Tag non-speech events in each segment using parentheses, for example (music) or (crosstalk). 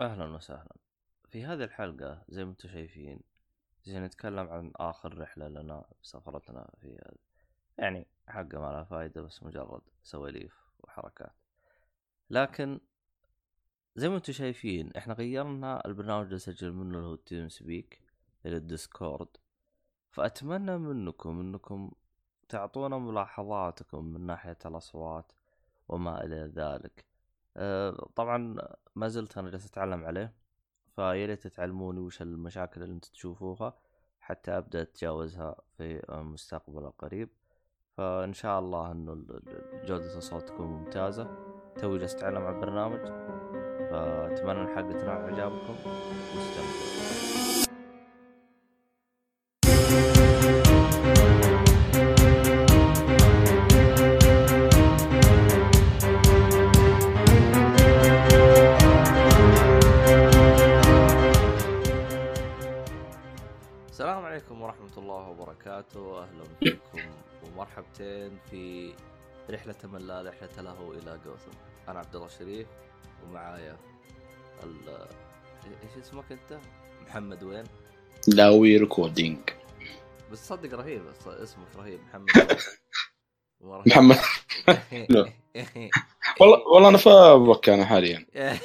أهلا وسهلا. في هذه الحلقة زي ما أنتم شايفين جينا نتكلم عن آخر رحلة لنا سفرتنا في يعني حقة ما لها فايدة بس مجرد سواليف وحركات. لكن زي ما أنتم شايفين إحنا غيرنا البرنامج اللي نسجل منه اللي هو TeamSpeak إلى ال Discord فأتمنى منكم إنكم تعطونا ملاحظاتكم من ناحية الأصوات وما إلى ذلك. طبعا ما زلت أنا جالس أتعلم عليه فيا ريت تعلموني وش المشاكل اللي أنتم تشوفوها حتى أبدأ أتجاوزها في المستقبل القريب فإن شاء الله إنه جودة الصوت تكون ممتازة. توي جالس أتعلم على البرنامج فأتمنى الحلقة تنال اعجابكم واستمتعوا رحلة من لا رحلة له إلى جوثم أنا عبد الله الشريف ومعايا ال إيش اسمك أنت؟ محمد وين؟ لاوي ريكوردينج بس صدق رهيب اسمك رهيب محمد. (laughs) محمد. (laughs) والله والله أنا فاهمك أنا حاليا (laughs)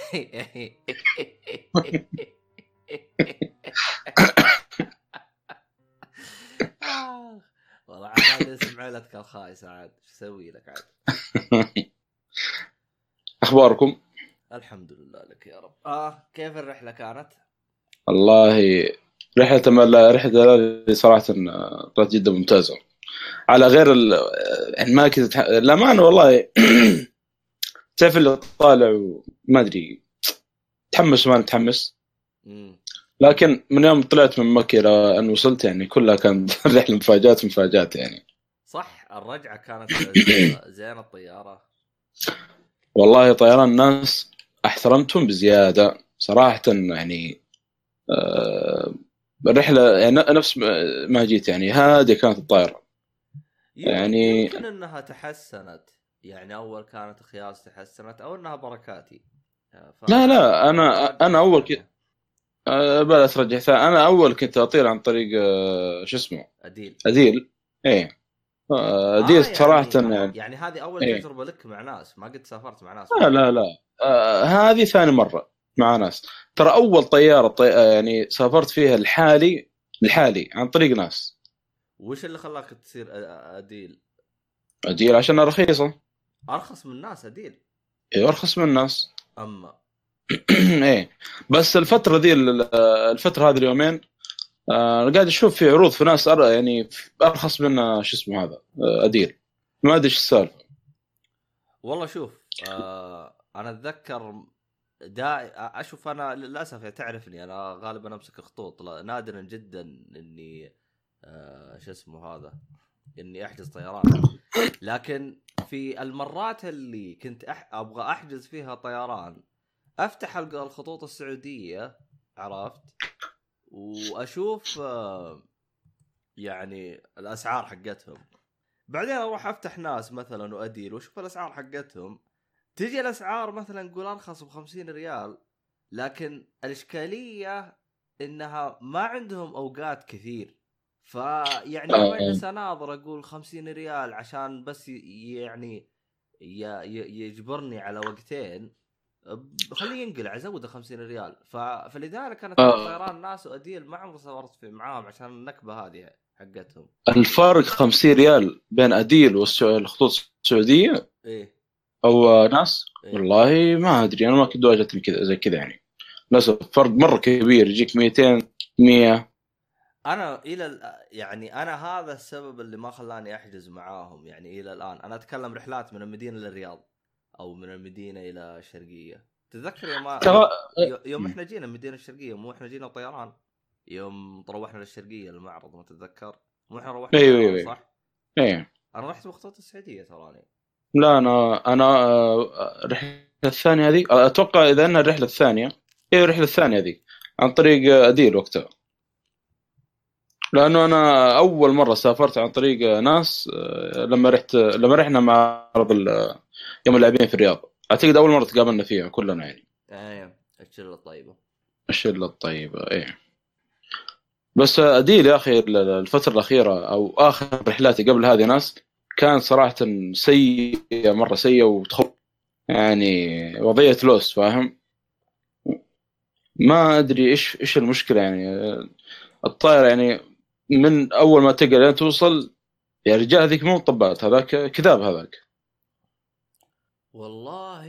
آه. والله عاد اسم عيلتك الخايسة عاد إيش أسوي لك عاد؟ (laughs) أخباركم الحمد لله لك يا رب آه كيف الرحلة كانت؟ والله رحلة ما رحلة صراحة طلعت جدا ممتازة على غير ال... يعني ما كنت. الأمانة والله (clears throat) تعرف اللي طالع وما أدري تحمس وما نتحمس. لكن من يوم طلعت من مكة إلى أن وصلت يعني كلها كانت (laughs) رحلة مفاجآت مفاجآت يعني. صح الرجعة كانت زينة الطيارة. والله طيران الناس أحترمتهم بزيادة. صراحة يعني آه، الرحلة يعني نفس ما- جيت يعني هذه كانت الطائره يعني- يمكن إنها تحسنت. يعني أول كانت خياس تحسنت أو إنها بركاتي. آه، ف... لا لا أنا أنا أول كنت آه، بلا ترجع ثاني أنا أول كنت أطير عن طريق آه، شو اسمه؟ أديل. أديل. إيه. آه، أديل آه، صراحة يعني, يعني يعني هذه أول إيه. تجربة لك مع ناس ما قد سافرت مع ناس. لا لا لا. آه، هذه ثاني مرة مع ناس. ترى أول طيارة طي... يعني سافرت فيها لحالي لحالي عن طريق ناس. وش اللي خلاك تصير أديل؟ أديل عشانها رخيصة. أرخص من ناس أديل. إيه، أرخص من الناس أما (coughs) إيه. بس الفترة ذي الفترة هذه اليومين آه قاعد أشوف في عروض في ناس أر... يعني أرخص من شو اسمه هذا آه، أديل. ما أدري إيش السالفة. والله شوف آه أنا أتذكر دا أشوف أنا للأسف يعني تعرفني أنا غالبا أمسك خطوط نادرا جدا إني آه شو اسمه هذا إني أحجز طيران لكن في المرات اللي كنت أح... أبغى أحجز فيها طيران أفتح الخطوط السعودية عرفت؟ وأشوف آه يعني الأسعار حقتهم. بعدين أروح أفتح ناس مثلا واديل وأشوف الأسعار حقتهم. تجي الأسعار مثلا نقول أرخص ب 50 ريال لكن الإشكالية إنها ما عندهم أوقات كثير. فيعني آه. لما اجلس أناظر أقول 50 ريال عشان بس يعني يجبرني على وقتين. خليه ينقلع ازود 50 ريال. ف... فلذلك أنا آه. طيران ناس وأديل ما عمري سافرت في معاهم عشان النكبة هذه حقتهم. الفرق 50 ريال بين أديل والخطوط السعودية؟ إيه. أو آه، ناس؟ إيه. والله ما أدري أنا ما كنت واجهتني كذا زي كذا يعني. للاسف فرق مرة كبير يجيك 200 100 أنا إلى ال- يعني أنا هذا السبب اللي ما خلاني أحجز معاهم يعني إلى الآن. أنا أتكلم رحلات من المدينة للرياض. أو من المدينة إلى الشرقيه تتذكر يوم ترى يو- يوم إحنا جينا المدينة الشرقية مو إحنا جينا طيران. يوم روحنا للشرقية المعرض ما تتذكر؟ مو إحنا روحنا طيران، أيوة. صح؟ إيه. أنا رحت بخطوط السعودية تراني. لا أنا أنا آه، الرحلة الثانية هذه أتوقع إذا انها الرحلة الثانية هي الرحلة الثانية ذي عن طريق آه، اديل وقتها. لأنه أنا أول مرة سافرت عن طريق آه، ناس آه، لما رحت لما رحنا معرض ال- يوم اللاعبين في الرياض. أعتقد أول مرة تقابلنا فيها كلنا يعني. أيوه الشلة الطيبة. الشلة الطيبة إيه. بس أديل يا أخي الفترة الأخيرة أو آخر رحلاتي قبل هذه ناس كان صراحة سيئة مرة سيئة وتخوف. يعني وضعية لوست فاهم؟ ما أدري إيش إيش المشكلة يعني. الطائرة يعني من أول ما تقل لين توصل يا رجال هذيك مو طبات هذاك كذاب هذاك. والله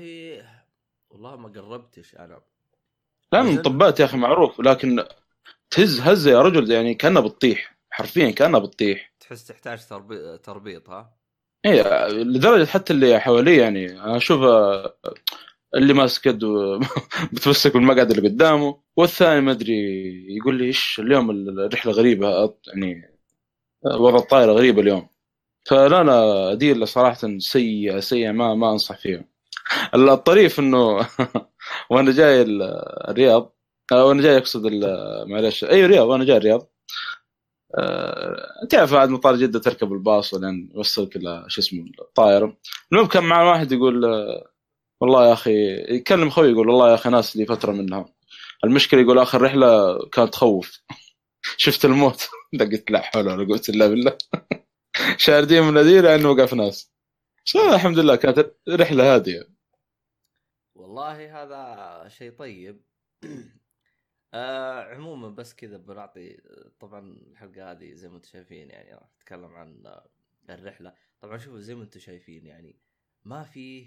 والله ما قربتش أنا. لا من طبات يا أخي معروف لكن تهز هزه يا رجل يعني كانها بتطيح حرفيا كانها بتطيح تحس تحتاج تربيط, تربيط ها؟ إيه لدرجة حتى اللي حواليه يعني أنا أشوف اللي ماسك يده (laughs) بتمسك بالمقعد اللي قدامه. والثاني ما أدري يقول لي إيش اليوم الرحلة غريبة يعني وضع الطائرة غريبة اليوم. فلا لا اديل صراحة سيئة سيئة ما ما أنصح فيها. الطريف إنه (laughs) وأنا جاي الرياض وأنا جاي أقصد معلش أي رياض وأنا جاي الرياض. أه... تعرف بعد مطار جدة تركب الباص ولين يوصلك شو اسمه الطائرة. المهم كان مع واحد يقول والله يا أخي يكلم خوي يقول والله يا أخي ناس لي فترة منها. المشكلة يقول آخر رحلة كانت تخوف. (laughs) شفت الموت. (laughs) قلت لا حول ولا قوة إلا بالله. (laughs) شاردين من نذير انه وقف ناس. بس الحمد لله كانت رحله هادية. والله هذا شيء طيب. (clears throat) آه عموما بس كذا بنعطي طبعا الحلقة هذه زي ما أنتم شايفين يعني راح نتكلم عن الرحلة. طبعا شوفوا زي ما أنتم شايفين يعني ما في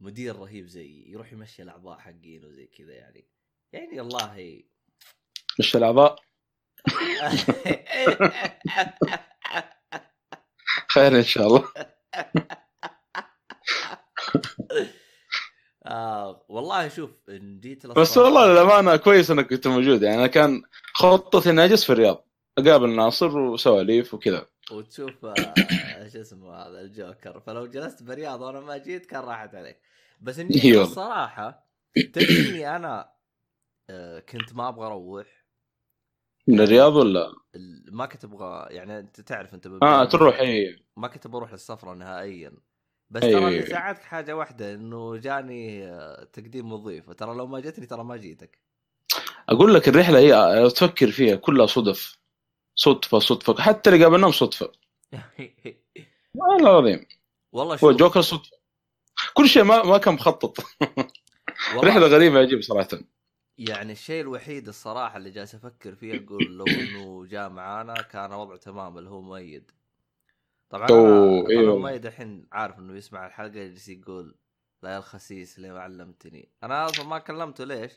مدير رهيب زي يروح يمشي الأعضاء حقين وزي كذا يعني. يعني والله. مش الأعضاء؟ (laughs) خير إن شاء الله. (laughs) آه والله شوف إن جيت بس والله للأمانة كويس إنك كنت موجود. يعني أنا كان خطتي اني اجلس في الرياض. أقابل ناصر وسواليف وكذا. وتشوف آه شو اسمه هذا الجوكر. فلو جلست برياض وأنا ما جيت كان راحت عليك. بس إني (laughs) الصراحة تدري أنا آه كنت ما أبغى أروح. من الرياض ولا؟ ما كنت أبغى يعني أنت تعرف أنت آه تروح إي. ما كنت بروح للسفرة نهائيا. بس ترى اللي ساعدك حاجة واحدة إنه جاني آه، تقديم وظيفة. ترى لو ما جتني ترى ما جيتك. أقول لك الرحلة هي تفكر فيها كلها صدف. صدفة صدفة. حتى اللي قابلناهم صدفة. (laughs) والله العظيم. والله شوف. جوكر صدفة. كل شيء ما ما كان مخطط. رحلة غريبة عجيبه صراحة. يعني الشيء الوحيد الصراحة اللي جالس أفكر فيه أقول لو إنه جاء معانا كان وضعه تمام اللي هو مؤيد. طبعا أوه إيوه. مؤيد الحين عارف إنه يسمع الحلقة يجلس يقول لا يا الخسيس اللي ما علمتني؟ أنا أصلا ما كلمته ليش؟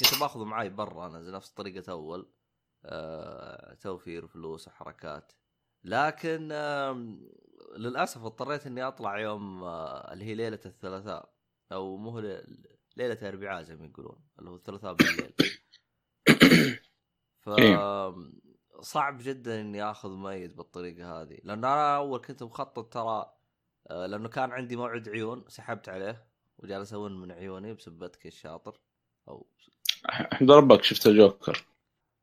كنت باخذه معي برا أنا نفس طريقة أول. توفير فلوس وحركات لكن آه، للأسف اضطريت إني أطلع يوم آه، اللي هي ليلة الثلاثاء أو مو ليلة الاربعاء زي ما يقولون اللي هو الثلاثاء بالليل. ف صعب جدا إني آخذ ميت بالطريقة هذه. لأن أنا أول كنت مخطط ترى آه، لأنه كان عندي موعد عيون سحبت عليه وجالس أون من عيوني بسبتك الشاطر أو (laughs) احمد ربك شفت الجوكر.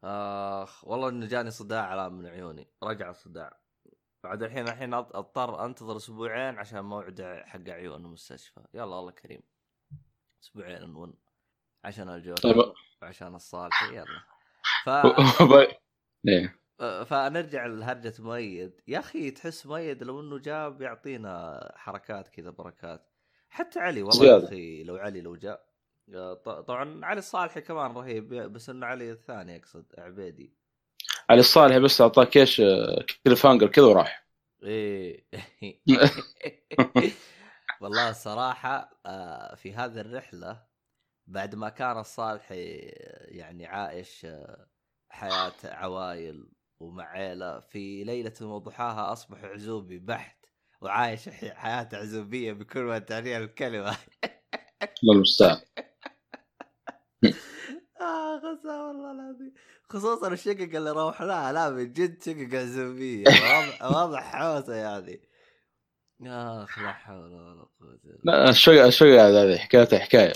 آخ والله إنه جاني صداع على من عيوني. رجع الصداع. بعد الحين الحين أضطر أنتظر أسبوعين عشان موعد حق عيون المستشفى. يلا الله كريم. أسبوعين نون عشان الجوكر طيب. وعشان الصالح يلا. ف (laughs) إيه. فنرجع لهرجة مؤيد يا أخي تحس مؤيد لو إنه جاء بيعطينا حركات كذا بركات. حتى علي والله يا أخي لو علي لو جاء طبعا علي الصالحي كمان رهيب بس إنه علي الثاني أقصد عبيدي. علي الصالحي بس اعطاك إيش cliffhanger كذا وراح. إيه. (laughs) والله الصراحة آه، في هذه الرحلة بعد ما كان الصالحي يعني عايش آه، حياة عوائل ومع عيله في ليلة وضحاها أصبح عزوبي بحت وعايش حياة عزوبية بكل ما تعنيها الكلمة. (laughs) الله المستعان. آه خسا والله العظيم. خصوصا الشقق اللي روحناها. لا من جد شقق عزوبيه (laughs) واضح حوسة يعني. اخ لا حول ولا قوة لا الشقق الشقق هذه حكايته حكاية.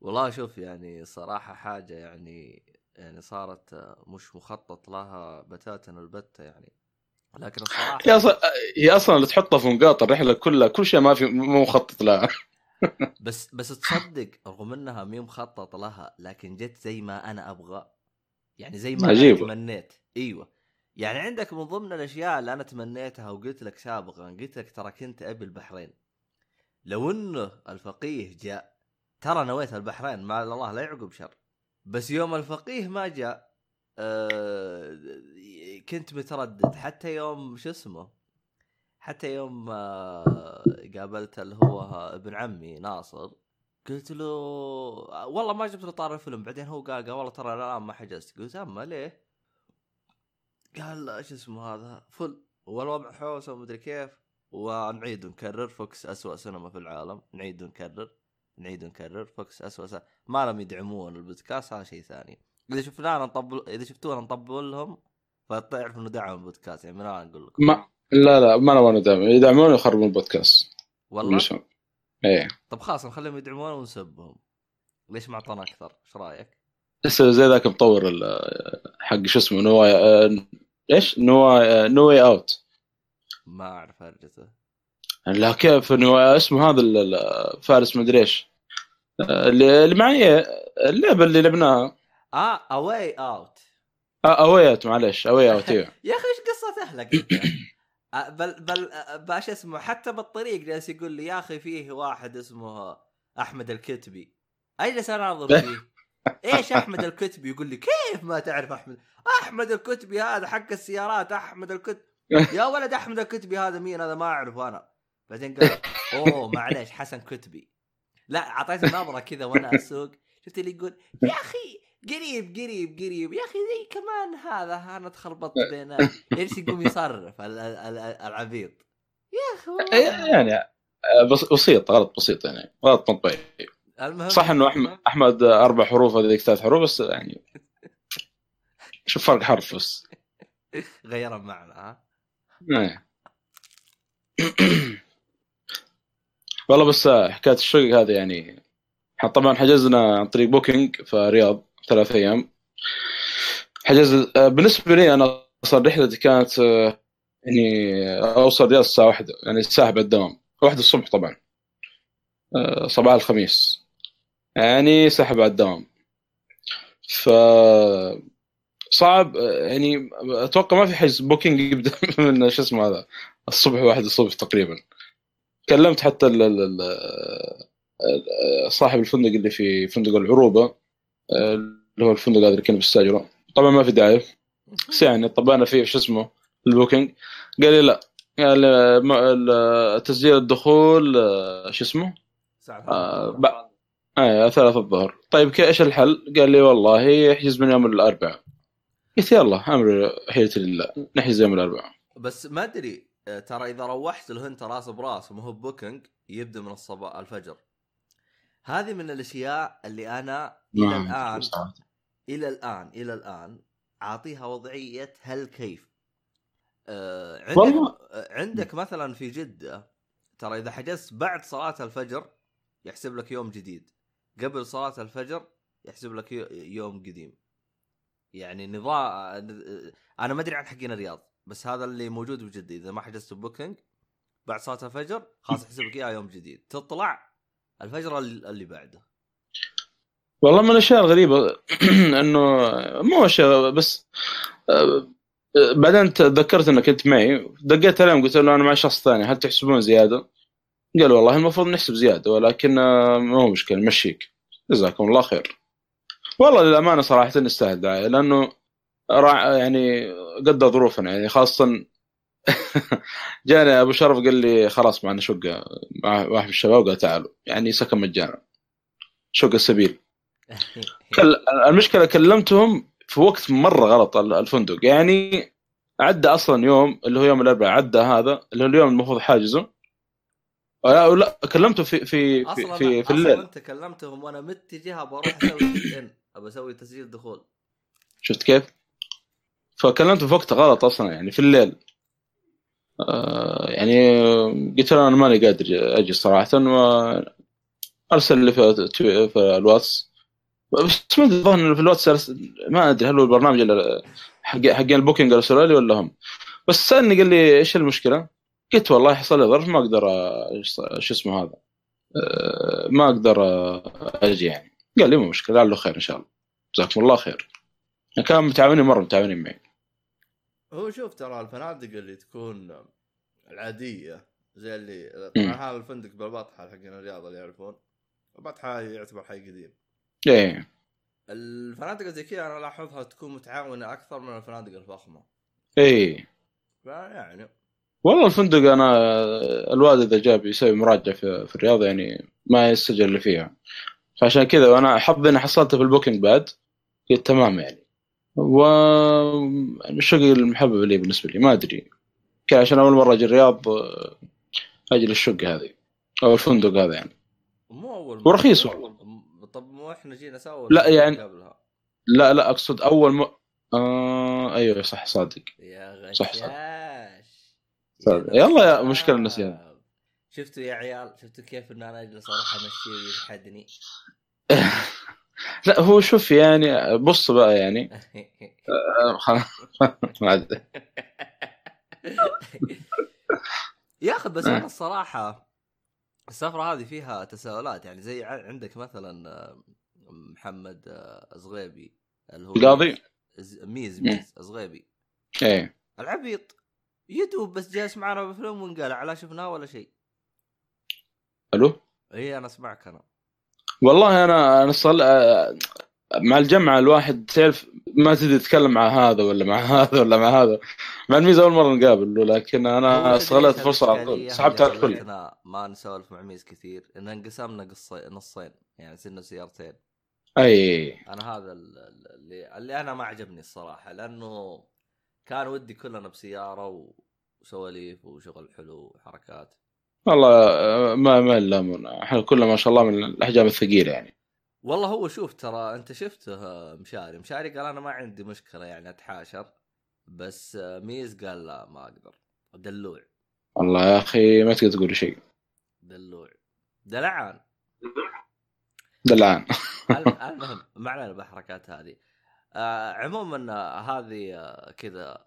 والله شوف يعني صراحة حاجة يعني يعني صارت مش مخطط لها بتاتا البتة يعني. لكن الصراحة هي أصلا هي أصلا اللي تحطها في نقاط الرحلة كلها. كل شيء ما في مو مخطط لها. بس بس تصدق رغم إنها مي مخطط لها لكن جت زي ما أنا أبغى. يعني زي ما عجيبة. أنا تمنيت. إيوه. يعني عندك من ضمن الأشياء اللي أنا تمنيتها وقلت لك سابقا قلت لك ترى كنت أبي البحرين. لو انه الفقيه جاء ترى نويت البحرين مع الله لا يعقب شر. بس يوم الفقيه ما جاء آه كنت متردد. حتى يوم شو اسمه؟ حتى يوم قابلت اللي هو ابن عمي ناصر قلت له والله ما جبت له طاري الفيلم بعدين هو قال قال والله ترى الان ما حجزت. قلت أما ليه؟ قال إيش اسمه هذا full والوضع حوسه ومدري كيف. ونعيد ونكرر VOX أسوأ سينما في العالم نعيد ونكرر نعيد ونكرر VOX سينما ما لم يدعمون البودكاست هذا شيء ثاني. إذا شفنانا نطبل إذا شفتونا نطبل لهم فتعرف إنه دعم البودكاست يعني من الان أقول لكم. ما لا لا ما نبغى ندعم يدعمون يخربون البودكاست. والله؟ مش- إيه. طب خلاص نخليهم يدعمون ونسبهم. ليش ما أعطونا أكثر؟ إيش رأيك؟ لسه زي ذاك مطور حق شو اسمه No Way آه، إيش؟ No Way No Way Out. ما أعرف هرجته لا كيف No Way؟ اسمه هذا فارس مدري إيش. آه، اللي معي اللعبة اللي لعبناها. آه A Way Out A Way Out معلش A Way Out يا أخي إيش قصة أهلك؟ آه، (coughs) بل بل باش اسمه حتى بالطريق جالس يقول لي يا أخي فيه واحد اسمه أحمد الكتبي. أجلس اناظر (laughs) فيه. إيش أحمد الكتبي؟ يقول لي كيف ما تعرف أحمد؟ أحمد الكتبي هذا حق السيارات أحمد الكتبي يا ولد أحمد الكتبي هذا مين؟ هذا ما أعرفه أنا. بعدين قال أوه معليش حسن كتبي. لا أعطيته نظرة كذا وأنا أسوق. شفت اللي يقول يا أخي قريب قريب قريب. يا أخي زي كمان هذا؟ أنا تخربطت (laughs) بين إيش يقوم يصرف ال- ال- ال- العبيط؟ يا أخي والله. يعني آه، بس بسيط غلط بسيط يعني. غلط مطبعي المهم صح إنه أحمد أحمد أربع حروف هذيك ثلاث حروف بس يعني (laughs) شوف فرق حرف بس. غير المعنى ها؟ إيه. (clears throat) والله بس حكاية الشقق هذه يعني. طبعا حجزنا عن طريق بوكينج في الرياض ثلاث أيام. حجز آه، بالنسبة لي أنا أصلا رحلتي كانت آه، يعني أوصل الرياض الساعة واحدة يعني ساحب الدوام. واحدة الصبح طبعا. آه، صباح الخميس. يعني سحب على الدوام. ف صعب يعني أتوقع ما في حجز بوكينج يبدأ (laughs) من شو اسمه هذا الصبح واحد الصبح تقريبا. كلمت حتى صاحب الفندق اللي في فندق العروبة. اللي هو الفندق هذا اللي كنا بنستاجره طبعا ما في داعي. بس يعني طبعنا فيه شو اسمه؟ ال Booking. قال لي لا. قال لي تسجيل الدخول شو اسمه؟ آه، إيه ثلاثة الظهر. طيب إيش الحل؟ قال لي والله احجز من يوم الأربعاء. قلت يلا أمر حيلة لله. نحجز يوم الأربعاء. بس ما أدري آه، ترى إذا روحت له انت راس براس وما هو Booking يبدأ من الصباح الفجر. هذه من الأشياء اللي أنا إلى نعم. الآن إلى الآن إلى الآن أعطيها وضعية هل كيف آه عندك والله. آه، عندك مثلا في جدة ترى إذا حجزت بعد صلاة الفجر يحسب لك يوم جديد قبل صلاة الفجر يحسب لك يو- يوم قديم يعني نظام أنا ما أدري عن حقين الرياض بس هذا اللي موجود بجده إذا ما حجزت Booking بعد صلاة الفجر خلاص يحسب لك إياه يوم جديد تطلع الفجر اللي بعده. والله من الأشياء الغريبة (clears throat) إنه مو أشياء بس آه، آه، بعدين تذكرت إنك انت معي دقيت عليهم قلت له أنا مع شخص ثاني هل تحسبون زيادة؟ قال والله المفروض نحسب زيادة ولكن آه، ما هو مشكلة نمشيك. جزاكم الله خير. والله للأمانة صراحة يستاهل داعي لأنه راع يعني قدر ظروفنا يعني خاصة (laughs) جاني أبو شرف قال لي خلاص معنا شقه مع واحد من الشباب قال تعالوا. يعني سكن مجانا. شقه السبيل. (laughs) كل... المشكلة كلمتهم في وقت مرة غلط ال- الفندق. يعني عدى أصلا يوم اللي هو يوم الأربعاء عدى هذا اللي هو اليوم المفروض حاجزه. لا, لا كلمته في في في, أصلا في, في الليل. أنت كلمتهم وأنا متجه بروح أسوي ان ابى أسوي تسجيل دخول. شفت كيف؟ فكلمته في وقت غلط أصلا يعني في الليل. آه يعني قلت له أنا ماني قادر أجي صراحة وأرسل لي في, في الواتس. بس ما أدري في الواتس ما أدري هل هو البرنامج حق حقين ال Booking ارسلوا لي ولا هم. بس سألني قال لي إيش المشكلة؟ قلت والله حصل لي ظرف ما أقدر شو اسمه هذا؟ آه، ما أقدر آه، أجي يعني. قال لي مو مشكلة قال له خير إن شاء الله. جزاكم الله خير. كانوا متعاونين مرة متعاونين معي. هو شوف ترى الفنادق اللي تكون العادية زي اللي. طبعا هذا الفندق بالبطحة حقين الرياض اللي يعرفون البطحة يعتبر حي قديم. إيه. الفنادق زي كذا أنا الاحظها تكون متعاونة أكثر من الفنادق الفخمة. إيه. فيعني. والله الفندق أنا الوالد إذا جاب يسوي مراجعة في, في الرياض يعني ما يسجل اللي فيها. فعشان كذا وأنا حظي إني حصلته في ال Booking بعد قلت تمام يعني. و الشق المحبب لي بالنسبة لي ما أدري. كان عشان أول مرة أجي الرياض أجي للشق هذه أو الفندق هذا يعني. مو أول ورخيص م- طب مو إحنا جينا سوا لا، يعني- قبلها؟ لا لا أقصد أول م... آه أيوه صح صادق. يا غشاش صح، صح. يا صادق. يلا يا غشاش. مشكلة النسيان. شفتوا يا عيال؟ شفتوا كيف ان أنا اجلس أروح أمشي ويجحدني (laughs) لا هو شوف يعني بص بقى يعني. آه، (laughs) ما يا أخي بس آه. أنا الصراحة السفرة هذه فيها تساؤلات. يعني زي عندك مثلا آه، محمد آه، زغيبي اللي هو القاضي؟ ميز. ميز زغيبي إيه. العبيط. يدوب بس جالس معنا بالفيلم وانقلع لا شفناه ولا شيء. ألو؟ اي أنا أسمعك أنا. والله أنا أنا صل... آه، مع الجمعه الواحد تعرف ما تدري تتكلم مع هذا ولا مع (laughs) هذا ولا مع هذا. مع الميزه أول مرة نقابل لكن أنا استغلت الفرصه على طول. سحبت على الكل. خلتنا ما نسولف مع ميز كثير. إن انقسمنا قصي... نصين. يعني صرنا سيارتين أي. أنا هذا ال- ال- اللي اللي أنا ما عجبني الصراحة. لأنه كان ودي كلنا بسيارة وسواليف وشغل حلو وحركات. والله آه، ما ما نلامون إحنا كلنا ما شاء الله من الأحجام الثقيلة يعني. والله هو شوف ترى أنت شفته آه، مشاري. مشاري قال أنا ما عندي مشكلة يعني أتحاشر بس آه، ميز قال لا ما أقدر. دلوع. والله يا أخي ما تقدر تقول شيء. دلوع. دلعان. دلعان. الم- (laughs) المهم ما علينا بالحركات هذه. آه عموما هذه كذا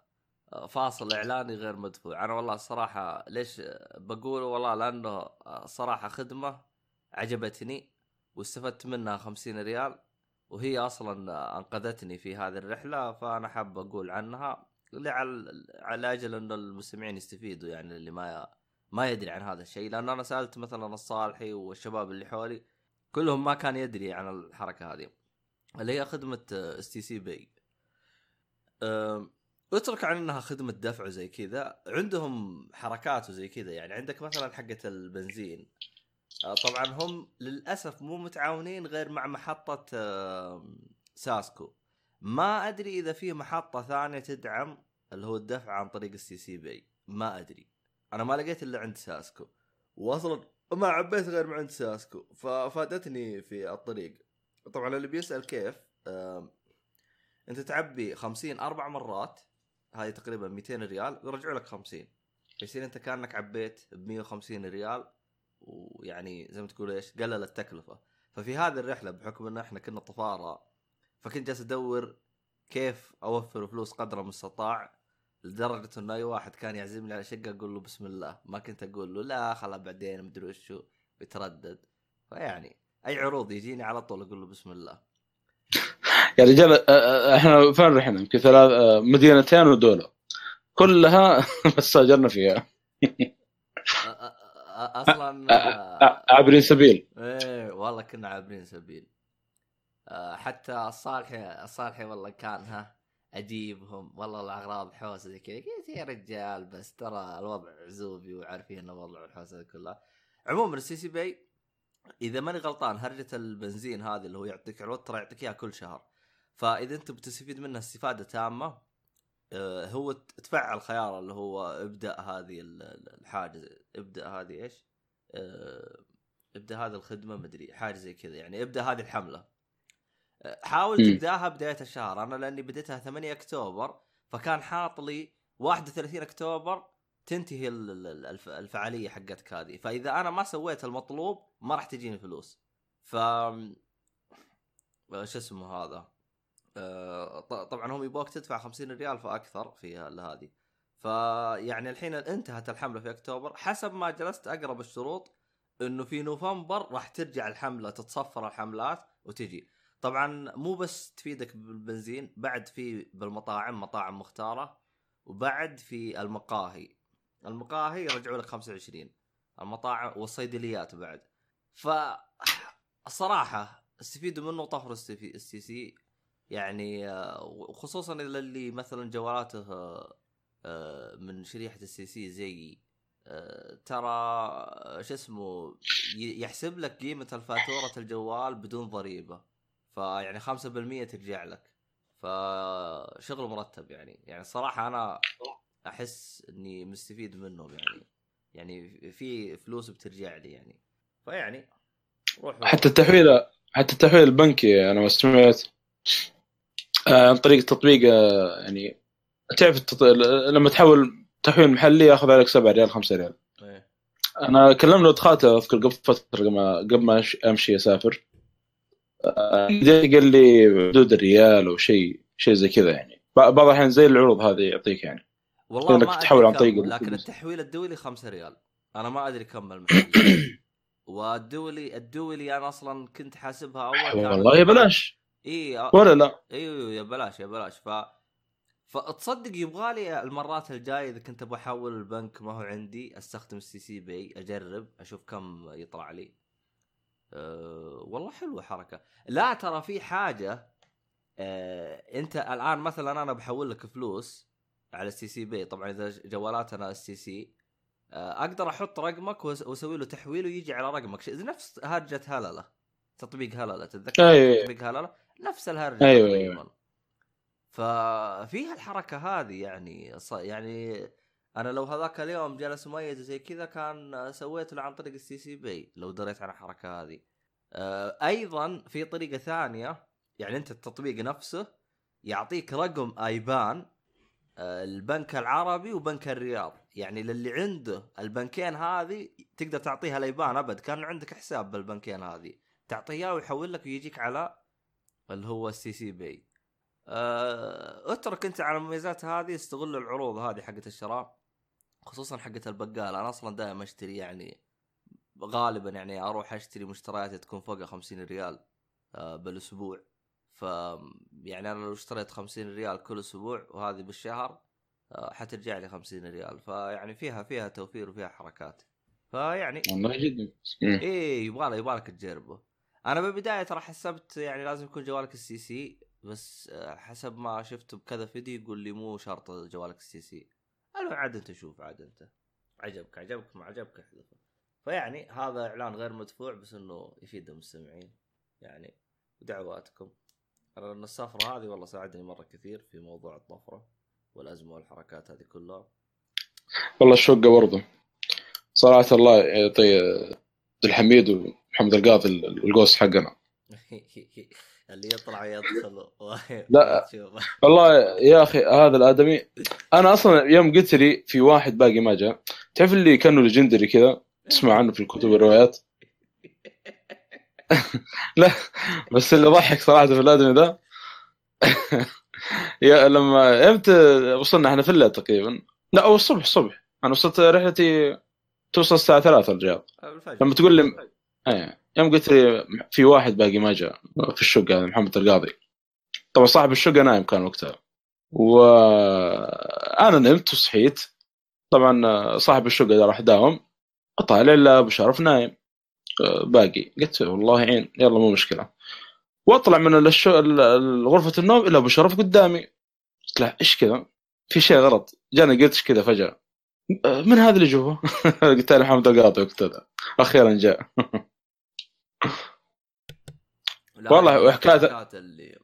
فاصل إعلاني غير مدفوع. أنا والله الصراحة ليش آه، بقول والله لأنه صراحة خدمة عجبتني واستفدت منها 50 ريال وهي أصلا أنقذتني في هذه الرحلة فأنا حاب أقول عنها لعل على أجل إنه المستمعين يستفيدوا يعني اللي ما ما يدري عن هذا الشيء. لأن أنا سألت مثلا الصالحي والشباب اللي حولي كلهم ما كان يدري عن الحركة هذه اللي هي خدمة STC Pay. اترك عن انها خدمة دفع زي كذا. عندهم حركات وزي كذا يعني. عندك مثلا حقة البنزين. آه، طبعا هم للأسف مو متعاونين غير مع محطة ساسكو. ما أدري إذا في محطة ثانية تدعم اللي هو الدفع عن طريق ال STC Pay. ما أدري. أنا ما لقيت إلا عند ساسكو. واصلا ما عبيت غير من عند ساسكو. ففادتني في الطريق. طبعا اللي بيسأل كيف أنت تعبي 50 أربع مرات هذه تقريبا 200 ريال ويرجعوا لك 50 يصير أنت كأنك عبيت ب 150 ريال ويعني زي ما تقول إيش قلل التكلفة. ففي هذه الرحلة بحكم إن إحنا كنا طفارة فكنت جالس أدور كيف أوفر فلوس قدر المستطاع لدرجة إنه أي واحد كان يعزمني على شقة أقول له بسم الله. ما كنت أقول له لا خلا بعدين مدري وشو يتردد. فيعني أي عروض يجيني على طول أقول له بسم الله. يا رجال إحنا فين رحنا؟ يمكن ثلاث مدينتين ودولة. كلها (laughs) بس ساجرنا فيها. أصلا عابرين سبيل. إيه والله كنا عابرين سبيل. حتى الصالحي الصالحي والله كان ها اجيبهم والله الأغراض حوسة زي كذا. قلت يا رجال بس ترى الوضع عزوبي وعارفين إن وضع الحوسة كلها. عموما ال STC Pay إذا ماني غلطان هرجة البنزين هذه اللي هو يعطيك عروض ترى يعطيك إياها كل شهر. فاذا انت بتستفيد منها استفادة تامة آه، هو تفعل خيار اللي هو ابدأ هذه ال- ال- الحاجة ابدأ هذه إيش؟ آه، ابدأ هذه الخدمة مدري حاجة زي كذا يعني ابدأ هذه الحملة. آه، حاول. تبدأها بداية الشهر. أنا لأني بديتها 8 أكتوبر فكان حاط لي 31 أكتوبر تنتهي ال- ال- الف- الفعالية حقتك هذه. فإذا أنا ما سويت المطلوب ما راح تجيني فلوس. ف شو اسمه هذا؟ طبعا هم يبغوك تدفع 50 ريال فأكثر في هذه. فيعني الحين انتهت الحملة في أكتوبر. حسب ما جلست أقرأ بالشروط إنه في نوفمبر راح ترجع الحملة تتصفر الحملات وتجي. طبعا مو بس تفيدك بالبنزين بعد في بالمطاعم مطاعم مختارة وبعد في المقاهي. المقاهي يرجعوا لك 25 المطاعم والصيدليات بعد. ف الصراحه استفيدوا منه طفر السي سي يعني آه، خصوصا إذا اللي مثلا جوالاته آه، من شريحة السي سي زي آه، ترى شو اسمه يحسب لك قيمة الفاتورة (laughs) الجوال بدون ضريبة. فيعني 5% ترجع لك. فشغل مرتب يعني. يعني الصراحه أنا أحس إني مستفيد منه يعني. يعني في فلوس بترجع لي يعني. فيعني روحوا. حتى التحويل حتى التحويل البنكي أنا ما سمعت. عن طريق تطبيق آه، يعني تعرف التط... لما تحول تحويل محلي ياخذ عليك 7 ريال 5 ريال. إيه. أنا كلمنا دخلته أذكر قبل فترة قبل ما أمشي أسافر. آه، قال لي حدود الريال أو شيء شيء زي كذا يعني. بعض الأحيان زي العروض هذه يعطيك يعني. والله أدري تحول عن طريق لكن. التحويل الدولي 5 ريال. أنا ما أدري كم المحلي (coughs) والدولي الدولي أنا أصلا كنت حاسبها أول والله بلاش. اي آه، ولا لا؟ أيوه يا بلاش يا بلاش. ف فتصدق يبغى لي المرات الجاية إذا كنت أبغى أحول البنك ما هو عندي أستخدم ال STC Pay أجرب أشوف كم يطلع لي. أه والله حلوة حركة. لا ترى في حاجة أه أنت الآن مثلا أنا بحول لك فلوس على ال STC Pay. طبعا إذا جوالاتنا ال STC أه أقدر أحط رقمك وأسوي له تحويل ويجي على رقمك. نفس هرجة هللة. تطبيق هلله تتذكر أيوة. تطبيق هلله نفس الهرجة أيوة،. أيوة. ففيها الحركه هذه يعني ص- يعني أنا لو هذاك اليوم جلس مميز زي كذا كان سويت له عن طريق ال STC Pay لو دريت عن الحركة هذه آه، أيضا في طريقة ثانية يعني أنت التطبيق نفسه يعطيك رقم آيبان آه، البنك العربي وبنك الرياض يعني للي عنده البنكين هذه تقدر تعطيها الايبان أبد كان عندك حساب بالبنكين هذه تعطيه اياه ويحول لك ويجيك على اللي هو ال STC Pay أه اترك انت على المميزات هذه استغل العروض هذه حقت الشراء خصوصا حقت البقال. أنا أصلا دائما أشتري يعني غالبا يعني أروح أشتري مشتريات تكون فوق 50 ريال أه بالأسبوع. ف يعني أنا لو اشتريت 50 ريال كل أسبوع وهذه بالشهر أه حترجع لي 50 ريال. فيعني فيها فيها توفير وفيها حركات. فيعني والله جدا. إيه يبغى يبغالك تجربه. أنا بالبداية ترى حسبت يعني لازم يكون جوالك ال STC بس آه، حسب ما شفت بكذا فيديو يقول لي مو شرط جوالك ال STC. المهم عاد أنت شوف عاد أنت. عجبك عجبك ما عجبك احذفه. فيعني هذا إعلان غير مدفوع بس إنه يفيد المستمعين. يعني ودعواتكم لأن السفرة هذه والله ساعدني مرة كثير في موضوع الطفرة والأزمة والحركات هذه كلها. والله الشقه برضه. صراحة الله يعطي عبد الحميد ومحمد القاضي القوس حقنا. (laughs) اللي يطلع يدخل (laughs) لا. والله يا أخي هذا الآدمي أنا أصلا يوم قلت لي في واحد باقي ما جاء تعرف اللي كانوا legendary كذا؟ تسمع عنه في الكتب والروايات؟ (laughs) لا بس اللي ضحك صراحة في الآدمي ذا يا لما إمتى وصلنا إحنا في الليل تقريبا. لا أو الصبح الصبح. أنا وصلت رحلتي توصل الساعة 3 الرياض. لما تقول لي إيه. يوم قلت لي في واحد باقي ما جاء في الشقة هذا محمد القاضي. طبعا صاحب الشقة نايم كان وقتها. وأنا نمت وصحيت. طبعا صاحب الشقة ده راح داوم اطالع الا ابو شرف نايم. باقي. قلت والله يعين يلا مو مشكلة. وأطلع من الشو... ال- غرفة النوم إلا أبو شرف قدامي. قلت له إيش كذا؟ في شيء غلط. جاني قلت إيش كذا؟ فجأة. آه، من هذا اللي جوا؟ (laughs) قلت له محمد القاضي وقتها. أخيرا جاء. (laughs) والله الحركات اللي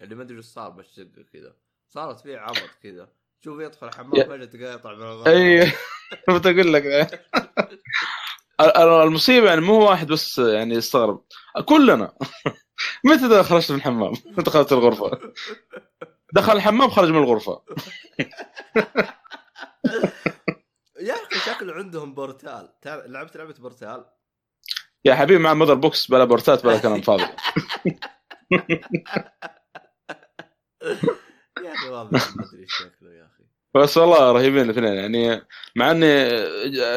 اللي ما أدري إيش صار بالشقه كذا. صارت فيه عبط كذا. شوف يدخل الحمام فجأة تلقاه يطلع من أي (laughs) بتقول لك. ال- المصيبة يعني مو واحد بس يعني يستغرب كلنا. (laughs) متى خرجت من الحمام؟ متى (laughs) دخلت الغرفة؟ دخل الحمام خرج من الغرفة. يا أخي شكله عندهم portal. لعبت لعبة Portal؟ يا حبيبي مع mother box بلا بورتالات بلا كلام (laughs) فاضي. يا أخي والله ما أدري شكله يا أخي. بس والله رهيبين الاثنين يعني مع إني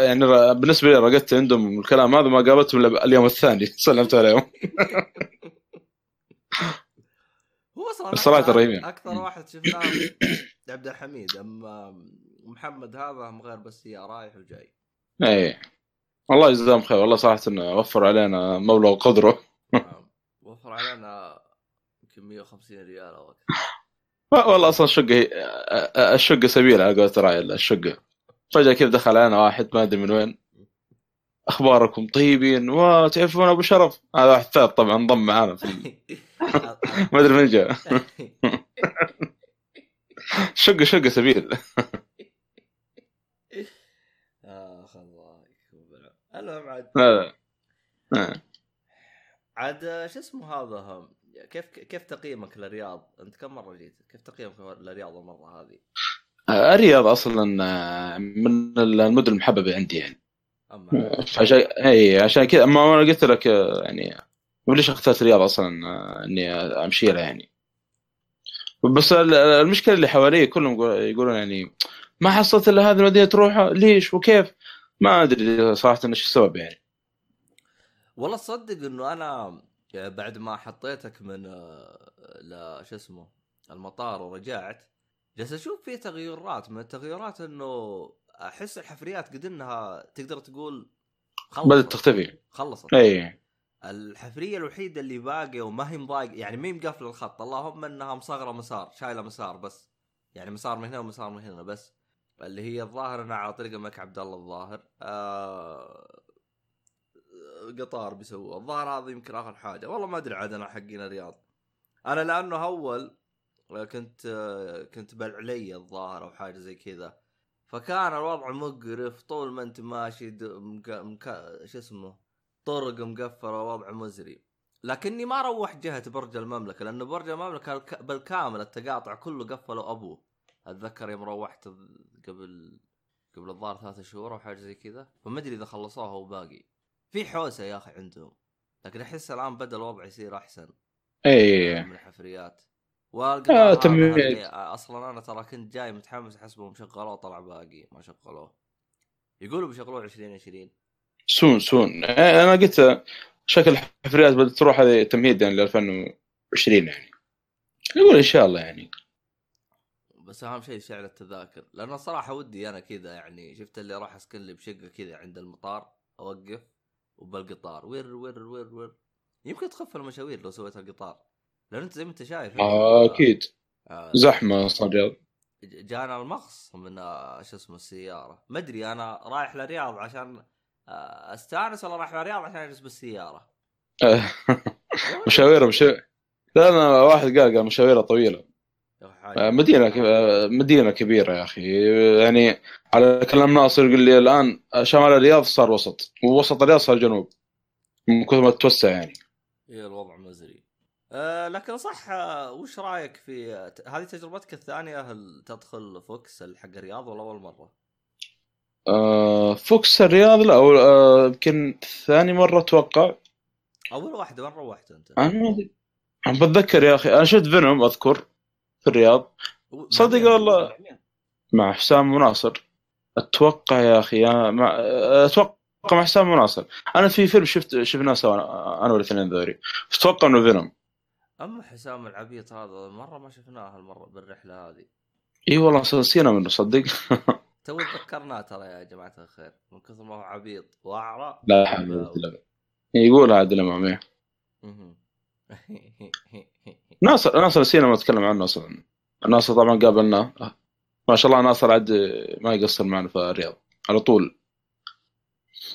يعني بالنسبة لي رقدت عندهم الكلام هذا ما قابلتهم إلا اليوم الثاني (laughs) سلمت عليهم. (laughs) هو أكثر- رهيبين. أكثر واحد شفناه عبد الحميد أما محمد هذا هم غير بس هي رايح وجاي. اي والله يجزاهم خير والله صراحة إنه وفر علينا مبلغ قدره نعم. وفر علينا يمكن 150 ريال أو أكثر. والله أصلا الشقة الشقة سبيل على قولة راعي الشقة. فجأة كذا دخل علينا واحد ما أدري من وين. أخباركم طيبين وتعرفون أبو شرف؟ هذا واحد ثالث طبعا انضم معانا في (laughs) ما أدري من جاء. (laughs) شقه شقه سبيل اخ الله يكون بالعافية. المهم عاد لا لا. عاد شو اسمه هذا. كيف كيف تقييمك للرياض؟ أنت كم مرة جيت؟ كيف تقييمك للرياض المرة هذه؟ الرياض أصلا من المدن المحببة عندي يعني عشان اي عشان كذا أما أنا قلت لك يعني ليش اخترت الرياض أصلا إني أمشي لها يعني بس ال- المشكلة اللي حوالي كلهم يقول- يقولون يعني ما حصلت إلا هذه المدينة تروحها ليش وكيف ما أدري صراحة إيش السبب يعني. والله تصدق إنه أنا بعد ما حطيتك من آه، ل شو اسمه المطار ورجعت جالس أشوف في تغيرات من التغيرات إنه أحس الحفريات قد إنها تقدر تقول بدأت تختفي. خلصت. أي. الحفرية الوحيدة اللي باقية وما هي مضايق يعني ما هي مقفله الخط؟ اللهم إنها مصغره مسار شايلة مسار بس. يعني مسار من هنا ومسار من هنا بس. اللي هي الظاهر إنها على طريق الملك عبد الله الظاهر. آه قطار بيسووه. الظاهر هذا يمكن آخر حاجة. والله ما أدري عاد أنا حقين الرياض. أنا لأنه أول كنت كنت بالعلي الظاهر أو حاجة زي كذا. فكان الوضع مقرف طول ما أنت ماشي مك... مك... شو اسمه طرق مقفلة وضع مزري. لكني ما روحت جهة برج المملكة لأنه برج المملكة الك- بالكامل التقاطع كله قفلوا أبوه. أتذكر يوم روحت قبل قبل الظاهر ثلاثة شهور أو حاجة زي كذا فما أدري إذا خلصوها وباقي في حوسة يا أخي عندهم لكن أحس الآن بدأ الوضع يصير أحسن. اي من الحفريات. والقطار هذا تمهيد. اللي أصلا أنا ترى كنت جاي متحمس احسبهم شغلوه طلع باقي ما شغلوه. يقولوا بيشغلوه 2020 soon soon. إيه، أنا قلت شكل الحفريات بدأت تروح هذه تمهيد يعني ل 2020 يعني. يقول إن شاء الله يعني. بس أهم شيء سعر التذاكر. لأنه صراحة ودي أنا كذا يعني شفت اللي راح أسكن لي بشقة كذا عند المطار أوقف وبالقطار. وير وير وير وير. يمكن تخف المشاوير لو سويت القطار لأن أنت زي ما أنت شايف آه، أكيد. آه، زحمة الرياض جانا المغص من آه، شو اسمه السيارة. ما أدري أنا رايح للرياض عشان آه، أستأنس ولا رايح للرياض عشان أجلس بالسيارة. مشاويره (laughs) مشاوير لا أنا واحد قال قال مشاويره طويلة. يا أخي حاجة. مدينة ك- آه، مدينة كبيرة يا أخي يعني على كلام ناصر يقول لي الآن شمال الرياض صار وسط ووسط الرياض صار جنوب من كثر ما تتوسع يعني هي الوضع مزري أه لكن صح آه، وش رأيك في هذه تجربتك الثانية هل تدخل VOX حق الرياض ولا أول مرة؟ آه، VOX الرياض لا أول- آه، يمكن ثاني مرة أتوقع أول واحدة وين روحت أنت؟ أنا ما بتذكر يا أخي أنا شفت Venom أذكر في الرياض صدق؟ والله. مع مين؟ مع حسام وناصر أتوقع يا أخي مع أتوقع مع حسام وناصر أنا في فيلم شفت شفناه سوا أنا والاثنين ذولي أتوقع إنه فينوم أما حسام العبيط هذا مرة ما شفناه المره بالرحلة هذه إي والله نسينا منه صدق (laughs) تو تذكرناه ترى يا جماعة الخير من كثر ما هو عبيط وأعرى لا حول ولا قوة إلا بالله. يقول عادل إمام إيه. (laughs) (laughs) ناصر ناصر نسينا ما نتكلم عنه أصلا. ناصر طبعا قابلناه ما شاء الله ناصر عاد ما يقصر معنا في الرياض. على طول.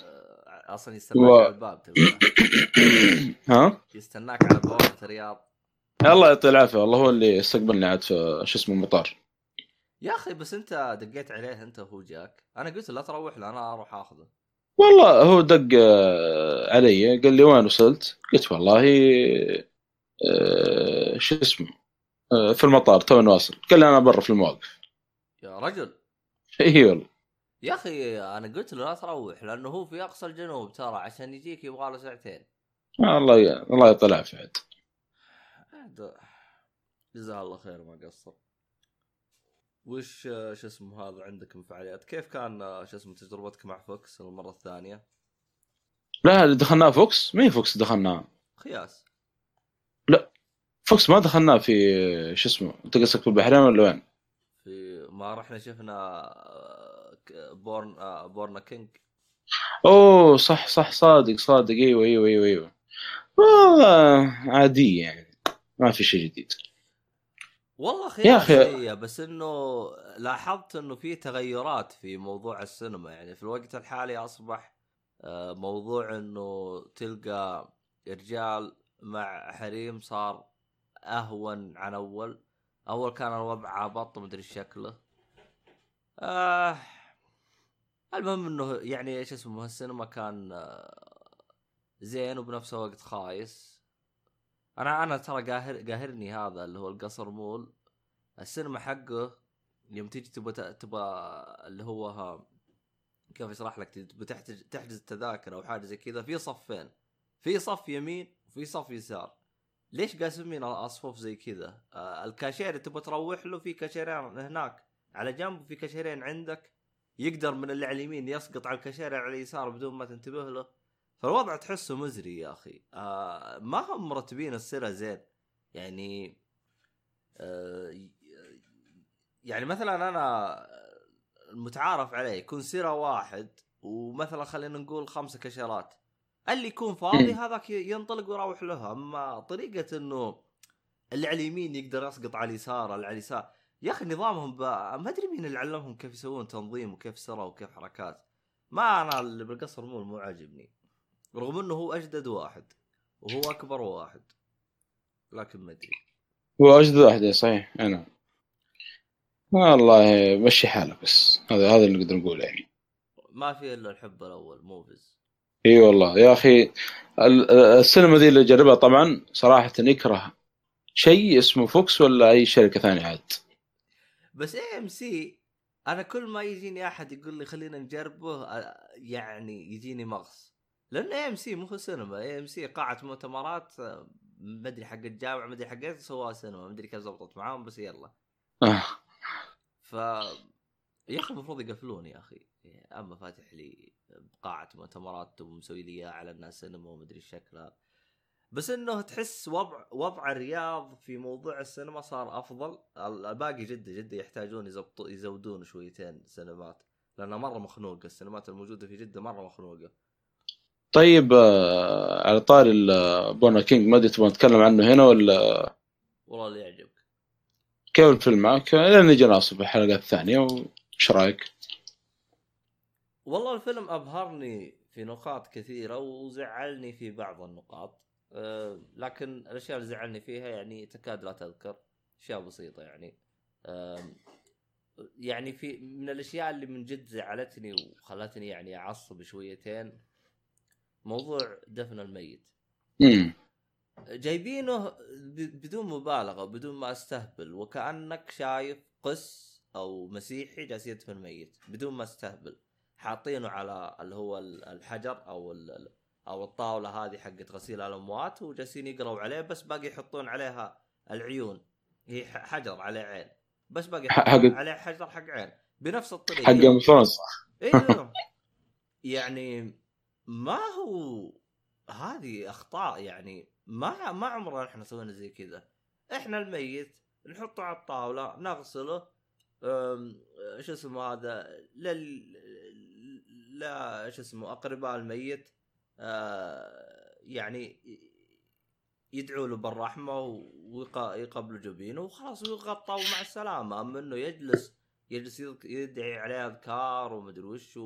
آه، أصلا يستناك و- على الباب. (coughs) ها؟ يستناك على بوابه الرياض. الله يعطيه العافية. والله هو اللي استقبلني عاد في شو اسمه المطار. يا أخي بس أنت دقيت عليه أنت وهو جاك. أنا قلت لا تروح له أنا أروح أخذه. والله هو دق آه، علي. قال لي وين وصلت؟ قلت والله شو اسمه؟ آه، في المطار تو واصل قال لي أنا برا في المواقف. يا رجل. (laughs) إي والله. يا أخي أنا قلت له لا تروح لأنه هو في أقصى الجنوب ترى عشان يجيك يبغى له ساعتين. آه، الله الله يعطيه العافية عاد. عاد. جزاه الله خير ما قصر. وش آه، شو اسمه هذا عندك من فعاليات كيف كان آه، شو اسمه تجربتك مع VOX المرة الثانية؟ لا اللي دخلناه VOX؟ مين VOX دخلناه؟ خياس. VOX ما دخلناه في شو اسمه انت قصدك في البحرين ولا وين؟ في ما رحنا شفنا آه، Born آه، Born a King أوه صح صح صادق صادق أيوه أيوه أيوه أيوه والله عادية يعني ما في شيء جديد والله يا. هي بس إنه لاحظت إنه في تغيرات في موضوع السينما يعني في الوقت الحالي أصبح آه، موضوع إنه تلقى رجال مع حريم صار أهون عن أول. أول كان الوضع عبط مدري إيش شكله. آه المهم إنه يعني إيش اسمه السينما كان آه، زين وبنفس الوقت خايس. أنا أنا ترى قاهر قاهرني هذا اللي هو القصر مول. السينما حقه يوم تيجي تبغى تبغى اللي هو ها كيف اشرح لك؟ تبغى تحتج تحجز تذاكر أو حاجة زي كذا. في صفين. في صف يمين وفي صف يسار. ليش قاسمين اصفوف زي كذا؟ آه الكاشير تبغى تروح له في كاشيرين هناك. على جنب وفي كاشيرين عندك. يقدر من اللي على اليمين يسقط على الكاشير اللي على اليسار بدون ما تنتبه له. فالوضع تحسه مزري يا أخي. آه ما هم مرتبين السيرة زين. يعني آه يعني مثلا أنا المتعارف عليه يكون سيرة واحد ومثلا خلينا نقول خمسة كشرات اللي يكون فاضي مم. هذاك ينطلق ويروح لها أما طريقة إنه اللي على اليمين يقدر يسقط على اليسار اللي على اليسار. يا أخي نظامهم. ما أدري مين اللي علمهم كيف يسوون تنظيم وكيف سرى وكيف حركات. ما أنا اللي بالقصر مو مو عاجبني. رغم إنه هو أجدد واحد وهو أكبر واحد. لكن ما أدري. هو أجدد واحد إيه، صحيح. أنا والله مشي حالك بس. هذا هذا اللي نقدر نقوله يعني. ما في إلا الحب الأول Movies إي والله. يا أخي ال- السينما ذي اللي جربها طبعا صراحة يكره شيء اسمه VOX ولا أي شركة ثانية عاد؟ بس AMC أنا كل ما يجيني أحد يقول لي خلينا نجربه يعني يجيني مغص. لأن AMC مو هو سينما. AMC قاعة مؤتمرات مدري حق الجامعة مدري حق إيش سواها سينما. مدري كيف زبطت معاهم بس يلا. آه. ف يا أخي المفروض يقفلون يا أخي. أما فاتح لي قاعه مؤتمرات ومسوي لي إياها على الناس سينما ومدري شكلها. بس إنه تحس وضع وضع الرياض في موضوع السينما صار أفضل. الباقي جده جدة يحتاجون يزبطوا يزودون شويتين سينمات. لأنها مرة مخنوقة السينمات الموجودة في جدة مرة مخنوقة. طيب آه، على طاري بونا كينج ما أدري تبغى نتكلم عنه هنا ولا والله اللي يعجبك. كيف الفيلم معك؟ نجي ناصب الحلقة الثانية وش رأيك؟ والله الفيلم أبهرني في نقاط كثيرة وزعلني في بعض النقاط. أه لكن الأشياء اللي زعلني فيها يعني تكاد لا تذكر. أشياء بسيطة يعني. أم، يعني في من الأشياء اللي من جد زعلتني وخلتني يعني أعصب شويتين موضوع دفن الميت. جايبينه بدون مبالغة بدون ما أستهبل وكأنك شايف قس أو مسيحي جالس يدفن ميت بدون ما أستهبل. حاطينه على اللي هو ال- الحجر أو أو الطاولة هذه حقت غسيل الأموات وجالسين يقروا عليه بس باقي يحطون عليها العيون. هي حجر عليه عين. بس باقي يحطون حق- عليه حجر حق عين. بنفس الطريقة. حق من فرنسا أيوه يعني ما هو هذه أخطاء يعني ما ما عمرنا إحنا سوينا زي كذا. إحنا الميت نحطه على الطاولة نغسله شو اسمه هذا لل لا شو اسمه أقرباء الميت آه، يعني يدعوا له بالرحمة ويقبلوا جبينه وخلاص ويغطى ومع السلامة أما إنه يجلس يجلس يدعي عليه أذكار ومدري وش.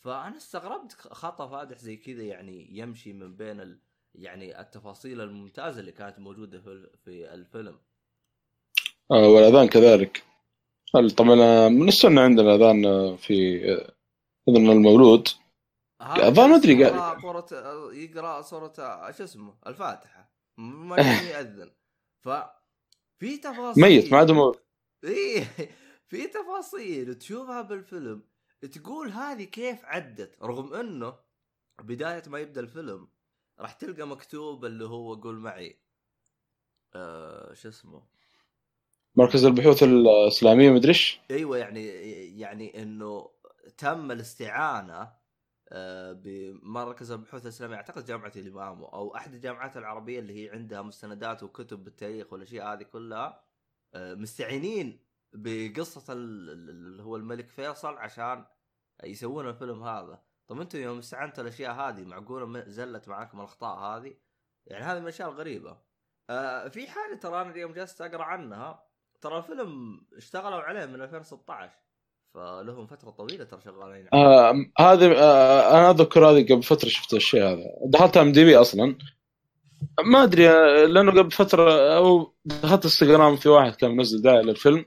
فأنا استغربت خطأ فادح زي كذا يعني يمشي من بين ال... يعني التفاصيل الممتازة اللي كانت موجودة في في الفيلم آه، والأذان كذلك طبعا آه، من السنة عندنا اذان آه، في آه، اذن المولود. الظاهر ما يقرأ قاعد- قرة يقرأ سورة شو اسمه الفاتحة. ما (laughs) يأذن. ف في تفاصيل. ميت ما عاد مولود إيه. (laughs) في تفاصيل تشوفها بالفيلم تقول هذه كيف عدت رغم إنه بداية ما يبدأ الفيلم راح تلقى مكتوب اللي هو قول معي. آه شو اسمه؟ مركز البحوث الإسلامية مدري إيش. أيوه يعني يعني إنه تم الاستعانة آه، بمركز البحوث الإسلامية. أعتقد جامعة الإمام أو أحد الجامعات العربية اللي هي عندها مستندات وكتب بالتاريخ والأشياء هذه كلها آه، مستعينين بقصة ال- ال- اللي هو الملك فيصل عشان يسوون الفيلم هذا. طب أنتم يوم استعنتوا الأشياء هذه معقولة زلت معاكم الأخطاء هذه؟ يعني هذه من الاشياء الغريبه آه في حاجة ترى أنا اليوم جلست أقرأ عنها. ترى الفيلم اشتغلوا عليه من 2016 فلهم فترة طويلة ترى شغالين. آه هذه آه أنا أذكر هذه قبل فترة شفت الشيء هذا. دخلت إم دي بي أصلا. ما أدري آه، لأنه قبل فترة أو دخلت إنستغرام في واحد كان منزل داعي للفيلم.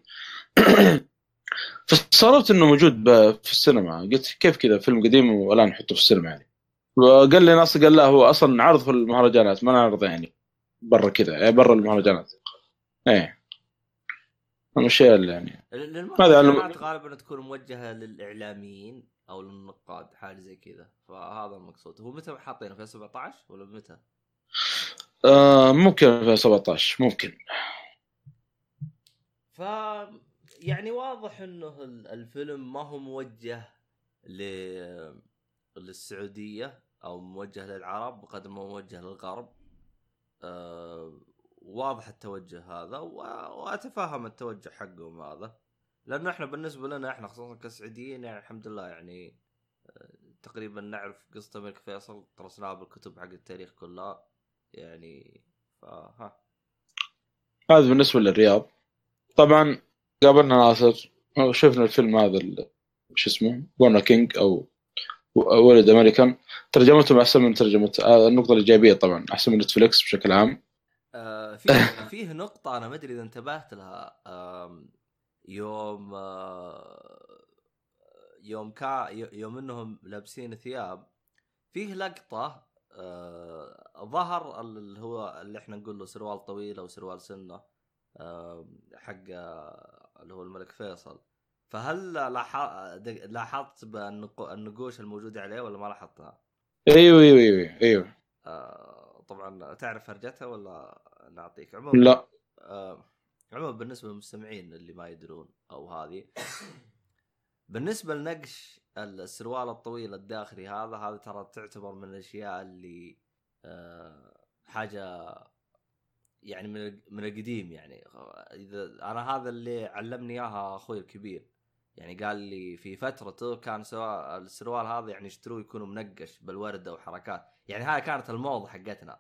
(coughs) فاستغربت إنه موجود في السينما. قلت كيف كذا فيلم قديم والآن نحطه في السينما يعني. وقال لي ناس قال لا هو أصلا عرض في المهرجانات. ما نعرض يعني برا كذا يعني برا المهرجانات. إيه. الشيء اللي يعني. هذا غالبا تكون موجهة للإعلاميين أو للنقاد حاجة زي كذا. فهذا المقصود. هو متى حاطينه؟ في 17 ولا متى؟ آه ممكن في 17 ممكن. ف يعني واضح إنه ال- الفيلم ما هو موجه ل للسعودية أو موجه للعرب بقدر ما هو موجه للغرب. آه واضح التوجه هذا وأتفهم التوجه حقهم هذا. لأنه إحنا بالنسبة لنا إحنا خصوصا كسعوديين يعني الحمد لله يعني آه، تقريبا نعرف قصة الملك فيصل درسناها بالكتب حق التاريخ كلها يعني فها هذا بالنسبة للرياض. طبعا قابلنا ناصر وشفنا الفيلم هذا شو اسمه بونا كينج أو ولد أمريكان. ترجمتهم أحسن من ترجمة آه النقطة الإيجابية طبعا أحسن من نتفلكس بشكل عام. آه، فيه (laughs) فيه نقطة أنا ما أدري إذا انتبهت لها. يوم آه، يوم كا يوم إنهم لابسين ثياب فيه لقطة آه، ظهر اللي هو اللي إحنا نقول له سروال طويل أو سروال سنة حق اللي هو الملك فيصل. فهل لاحظت بالنقو- النقوش الموجودة عليه ولا ما لاحظتها؟ أيوه أيوه أيوه أيوه. آه، طبعا تعرف هرجتها ولا نعطيك؟ عموما لا. آه، عموما بالنسبة للمستمعين اللي ما يدرون أو هذه بالنسبة لنقش السروال الطويل الداخلي هذا هذا ترى تعتبر من الأشياء اللي آه، حاجة يعني من من القديم يعني. إذا أنا هذا اللي علمني إياها أخوي الكبير. يعني قال لي في فترته كان سواء السروال هذا يعني يشتروه يكونوا منقش بالوردة وحركات يعني هاي كانت الموضة حقتنا.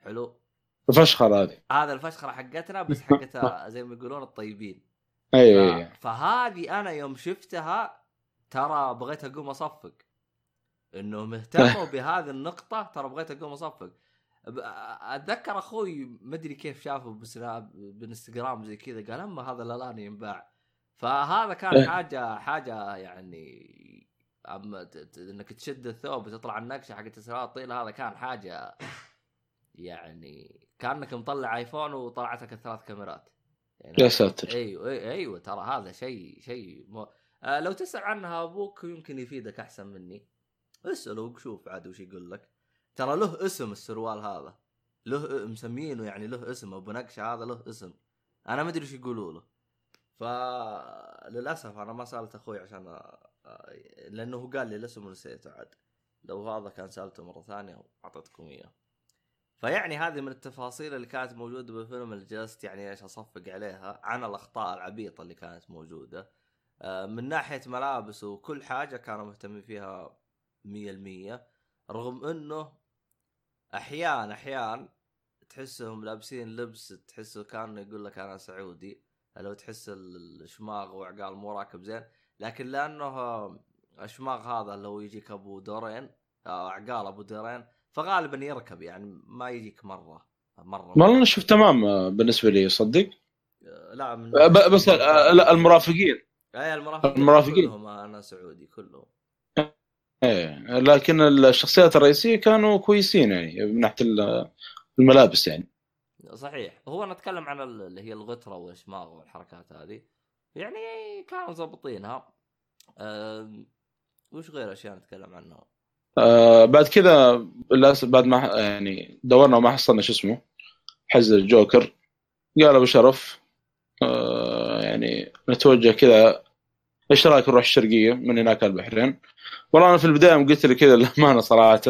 حلو؟ الفشخرة هذه. هذا الفشخرة حقتنا بس حقتها (laughs) زي ما يقولون الطيبين. أيوه ف- أيوه. فهذه أنا يوم شفتها ترى بغيت أقوم أصفق. انهم اهتموا (laughs) بهذه النقطة ترى بغيت أقوم أصفق. أتذكر أخوي ما أدري كيف شافه بسناب بالانستغرام زي كذا قال أما هذا الان ينباع. فهذا كان حاجة حاجة يعني اما إنك تشد الثوب وتطلع النقشة حقت السراويل الطويلة هذا كان حاجة يعني كأنك مطلع آيفون وطلعت لك الثلاث كاميرات. يعني يا ساتر. أيوه أيوه, أيوة ترى هذا شيء شيء مو... آه لو تسأل عنها أبوك يمكن يفيدك أحسن مني. اساله وشوف عاد وش يقول لك. ترى له اسم السروال هذا. له مسمينه يعني له اسم أبو نقشة هذا له اسم. أنا ما أدري وش يقولوا له. فللأسف أنا ما سألت أخوي عشان لأنه هو قال لي الاسم ونسيته عاد. لو هذا كان سألته مرة ثانية واعطيتكم إياه. فيعني هذه من التفاصيل اللي كانت موجودة بالفيلم اللي جلست يعني إيش أصفق عليها عن الأخطاء العبيطة اللي كانت موجودة. من ناحية ملابس وكل حاجة كانوا مهتمين فيها 100% رغم إنه أحيان أحيان تحسهم لابسين لبس تحسه كأنه يقول لك أنا سعودي. لو تحس ال- الشماغ وعقال مو راكب زين. لكن لأنه الشماغ هذا هو يجيك أبو دورين آه، عقال أبو دورين فغالبا يركب يعني ما يجيك مرة مرة. والله أنا شفت تمام آه، بالنسبة لي صدق؟ آه، لا من بس لا المرافقين. اي المرافقين المرافقين. كلهم أنا سعودي كلهم. إيه لكن الشخصيات الرئيسية كانوا كويسين يعني من ناحية ال- الملابس يعني. صحيح. هو نتكلم عن ال- اللي هي الغترة والشماغ والحركات هذه. يعني كانوا ظابطينها أم، وش غير أشياء نتكلم عنها؟ آه بعد كذا للأسف بعد ما يعني دورنا وما حصلنا شو اسمه حز الجوكر. قال أبو شرف آه يعني نتوجه كذا إيش رأيك نروح الشرقية من هناك البحرين؟ والله أنا في البداية قلت لي كذا (laughs) الامانه صراحة.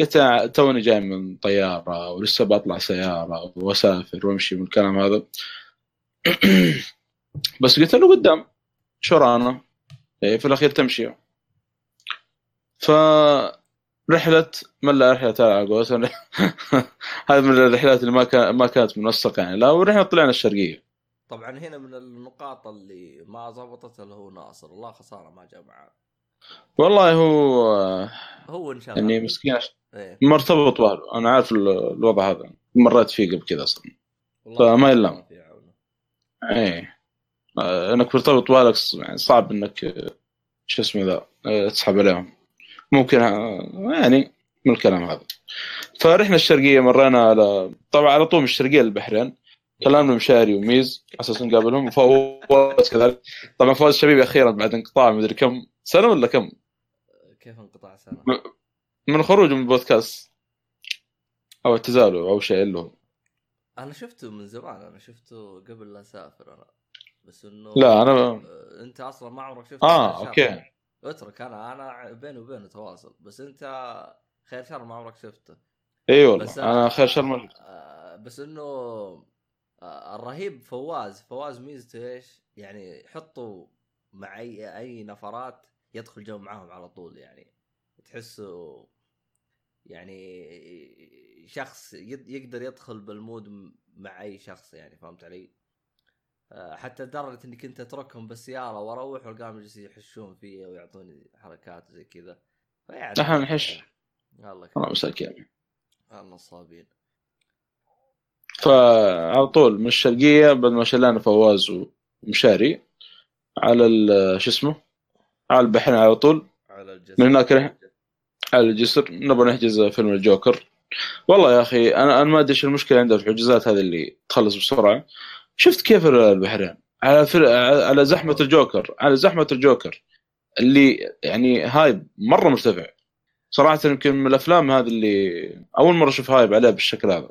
قلت أنا توني جاي من طيارة ولسه بطلع سيارة وأسافر وأمشي من الكلام هذا. (clears throat) بس قلت له قدام شو رانا إيه، في الأخير تمشي. ف رحلة من لا رحلة على قولتهم (laughs) هذه من الرحلات اللي ما كان ما كانت منسقة يعني. لا ورحنا طلعنا الشرقية. طبعا هنا من النقاط اللي ما زبطت اللي هو ناصر. الله خسارة ما جاء معاه. والله هو هو إن شاء يعني الله مسكين إيه. مرتبط باهله أنا عارف ال- الوضع هذا. مريت فيه قبل كذا أصلا. والله فما يلام. إيه. آه، انك مرتبط بالك يعني صعب إنك شو اسمه ذا آه، تسحب عليهم. ممكن يعني من الكلام هذا. فرحنا الشرقية مرينا على طبعا على طول من الشرقية للبحرين. كلمنا مشاري وميز على أساس نقابلهم وفوز كذلك. طبعا فوز شبيبي أخيرا بعد انقطاع مدري كم سنة ولا كم؟ كيف انقطع سنة؟ من خروجه من البودكاست. أو اعتزاله أو شيء له. أنا شفته من زمان أنا شفته قبل لا أسافر أنا. بس إنه لا، أنا- آه، أنت أصلا ما عمرك شفته؟ آه أوكي. اترك أنا أنا بيني وبينه تواصل. بس أنت خير شر ما عمرك شفته. إي والله بس أنا خير شر من آه، بس إنه آه، الرهيب فواز. فواز ميزته إيش؟ يعني حطوا مع اي أي نفرات يدخل جو معاهم على طول يعني. تحسه يعني شخص يقدر يدخل بال mood مع أي شخص يعني فهمت علي؟ آه، حتى لدرجة اني كنت اتركهم بالسيارة وأروح والقام يجلسوا يحشون فيا ويعطوني حركات زي كذا. فيعني نحن نحش. الله والله يكرمك مساكين النصابين فعلى طول من الشرقية بعد ما شلنا فواز ومشاري على ال- شو اسمه؟ على البحرين على طول. على الجسد من هناك على الجسر نبغى نحجز فيلم الجوكر. والله يا أخي أنا أنا ما أدري إيش المشكلة عندها في الحجوزات هذه اللي تخلص بسرعة. شفت كيف البحرين؟ على فر... على زحمة الجوكر على زحمة الجوكر اللي يعني hype مرة مرتفع. صراحة يمكن من الأفلام هذه اللي أول مرة أشوف hype عليها بالشكل هذا.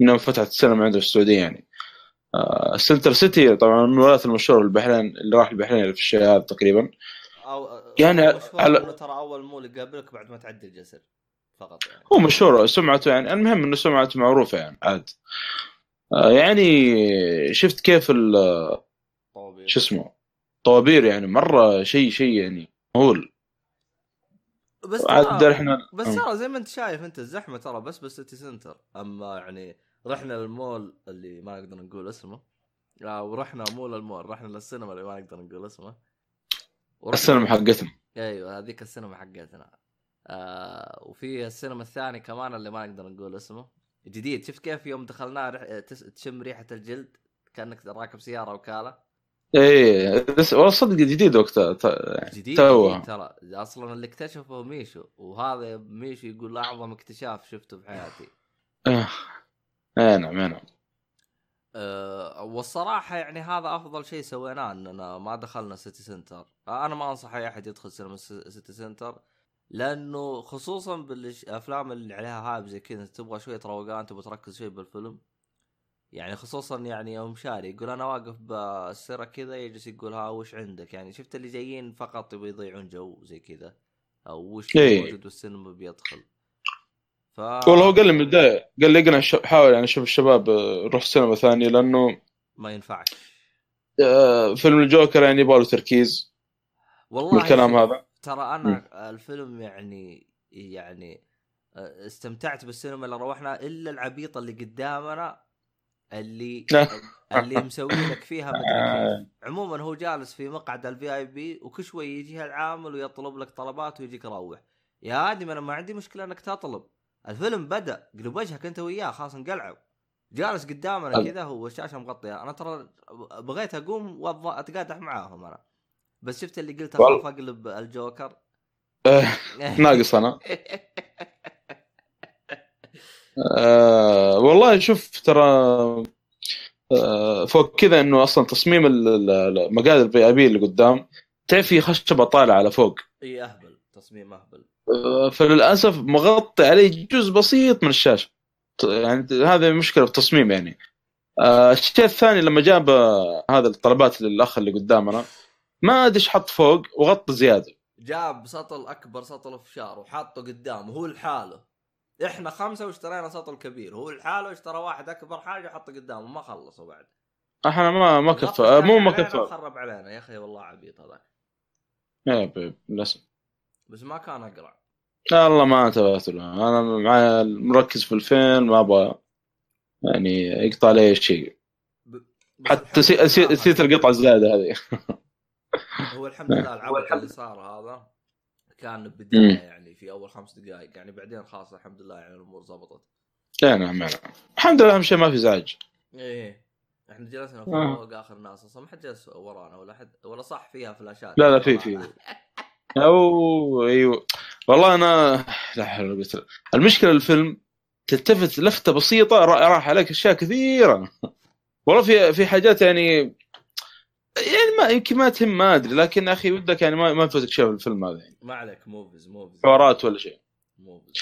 من يوم فتحت السينما عندنا في السعودية يعني. آه Center City طبعا من المولات المشهورة البحرين اللي راح البحرين في الشيء هذا تقريبا. أو يعني على- ترى أول مول يقابلك بعد ما تعدي الجسر فقط يعني؟ هو مشهور سمعته يعني المهم إنه سمعته معروفة يعني عاد. آه، يعني شفت كيف ال- شو اسمه؟ طوابير يعني مرة شيء شيء يعني مهول. بس عاد ترى إحنا بس ترى زي ما أنت شايف أنت الزحمة ترى بس بالسيتي سنتر أما يعني رحنا للمول اللي ما نقدر نقول اسمه آه، ورحنا مول المول رحنا للسينما اللي ما نقدر نقول اسمه. السينما حقتنا أيوه هذيك السينما حقتنا. آه وفي السينما الثاني كمان اللي ما نقدر نقول اسمه. جديد. شفت كيف يوم دخلناه رح... تس... تشم ريحة الجلد؟ كأنك راكب سيارة وكالة. إيه بس والله صدق جديد وقتها. ت- جديد, ترى. أصلا اللي اكتشفه ميشو وهذا ميشو يقول أعظم اكتشاف شفته بحياتي آه. أي نعم أي نعم. أه والصراحة يعني هذا أفضل شيء سويناه أننا ما دخلنا City Centre أنا ما أنصح أي أحد يدخل سينما City Centre لأنه خصوصا بالأفلام اللي عليها هايب زي كذا تبغى شوية روقان تبغى تركز شوي بالفيلم. يعني خصوصا يعني يوم شاري يقول أنا واقف بالسيرة كذا يجلس يقول ها وش عندك؟ يعني شفت اللي جايين فقط يبغوا يضيعون جو زي كذا. أو وش إيه. موجود بالسينما بيدخل. ف والله هو قال لي من البداية قال لي اقنع حاول يعني أشوف الشباب آه، روح سينما ثانية لأنه ما ينفعش. آه، فيلم الجوكر يعني يبغى له تركيز. والله والكلام شوف، هذا. ترى أنا الفيلم يعني يعني آه، استمتعت بالسينما اللي روحنا إلا العبيط اللي قدامنا اللي (laughs) اللي مسوي لك فيها عموما هو جالس في مقعد الفي اي بي وكل شوي يجيها العامل ويطلب لك طلبات ويجيك روح يا آدم أنا ما عندي مشكلة إنك تطلب. الفيلم بدأ قلب وجهك أنت وياه خلاص انقلعوا. جالس قدامنا كذا هو الشاشة مغطية. أنا ترى بغيت أقوم وأض- اتقادح معاهم أنا. بس شفت اللي قلت. أخاف أقلب الجوكر. آه، ناقص أنا. آه والله شوف ترى آه فوق كذا إنه أصلا تصميم ال- ال- ال- مقاعد الفي أي بي اللي قدام تعرف في خشبة طالعة على فوق. إي أهبل. تصميم أهبل. فللأسف مغطي عليه جزء بسيط من الشاشة. يعني هذه مشكلة في التصميم يعني. آه، الشيء الثاني لما جاب هذا الطلبات للأخ اللي قدامنا ما أدري إيش حط فوق وغطى زيادة. جاب سطل أكبر سطل فشار وحاطه قدامه هو لحاله. إحنا خمسة واشترينا سطل كبير هو لحاله اشترى واحد أكبر حاجة وحطه قدامه ما خلصوا بعد. إحنا ما ما كفى. آه، مو ما كفى. وخرب علينا يا أخي والله عبيط هذاك. يا بيب للاسف بس ما كان أقرع. لا والله ما انتبهت له أنا معي مركز في الفيلم ما أبغى يعني يقطع علي شيء. حتى نسيت القطعه الزياده هذه. (laughs) هو الحمد لله العبث الحمد- اللي صار هذا كان بدايه مم. يعني في أول خمس دقائق يعني بعدين خلاص الحمد لله يعني الأمور ضبطت لا نعم نعم الحمد لله أهم شيء ما في ازعاج إيه. إحنا جلسنا آه. فوق آخر ناس أصلا ما حد جلس ورانا ولا حد ولا صح فيها فلاشات لا لا في في (laughs) أو أيوه. والله أنا لا حول ولا قوة المشكلة الفيلم تلتفت لفتة بسيطة را- راح عليك أشياء كثيرة. والله في في حاجات يعني يعني ما يمكن ما تهم ما أدري. لكن أخي ودك يعني ما ما تفوتك شيء في الفيلم هذا يعني. ما عليك Movies Movies. حوارات ولا شيء. Movies.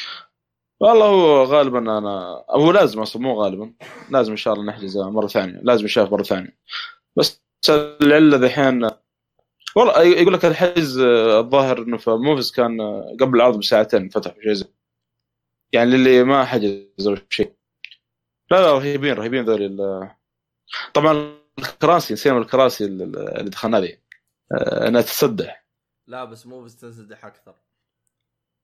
والله هو غالبا أنا هو لازم أصلا مو غالبا. لازم إن شاء الله نحجزه مرة ثانية. لازم يشاف مرة ثانية. بس العلة ذحين والله يقول لك الحجز آه، الظاهر إنه في Muvi's كان آه، قبل العرض بساعتين فتح شيء زي يعني للي ما حجز أو شيء. لا لا رهيبين رهيبين ذولي ال- طبعا الكراسي نسينا الكراسي اللي دخلنا آه، انها تنسدح لا بس Muvi's تنسدح أكثر.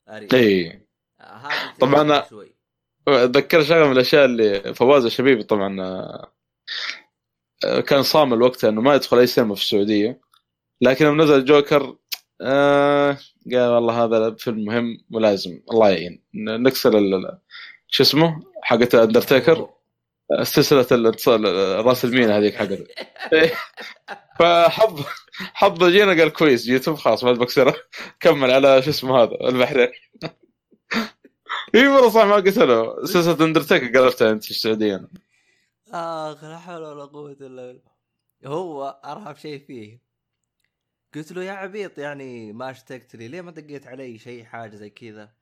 اري اي آه، طبعاً شوي. أتذكر شغلة من الأشياء اللي فواز الشبيبي طبعا آه، آه، كان صامل وقتها إنه ما يدخل أي سينما في السعودية. لكن لما نزل جوكر آه قال والله هذا فيلم مهم ولازم الله يعين. نكسر شو اسمه؟ حقت اندرتيكر سلسلة الاتصال راس المين هذيك حقت. (laughs) فحظ حظ جينا قال كويس جيتم خلاص ما بكسره. كمل على شو اسمه هذا البحرين. اي مرة صح ما قلت له سلسلة اندرتيكر قلبتها أنت في السعوديه اخ لا حول ولا قوة إلا بالله. هو أرهب شيء فيه. قلت له يا عبيط يعني ما اشتقت لي ليه ما دقيت علي شيء حاجة زي كذا؟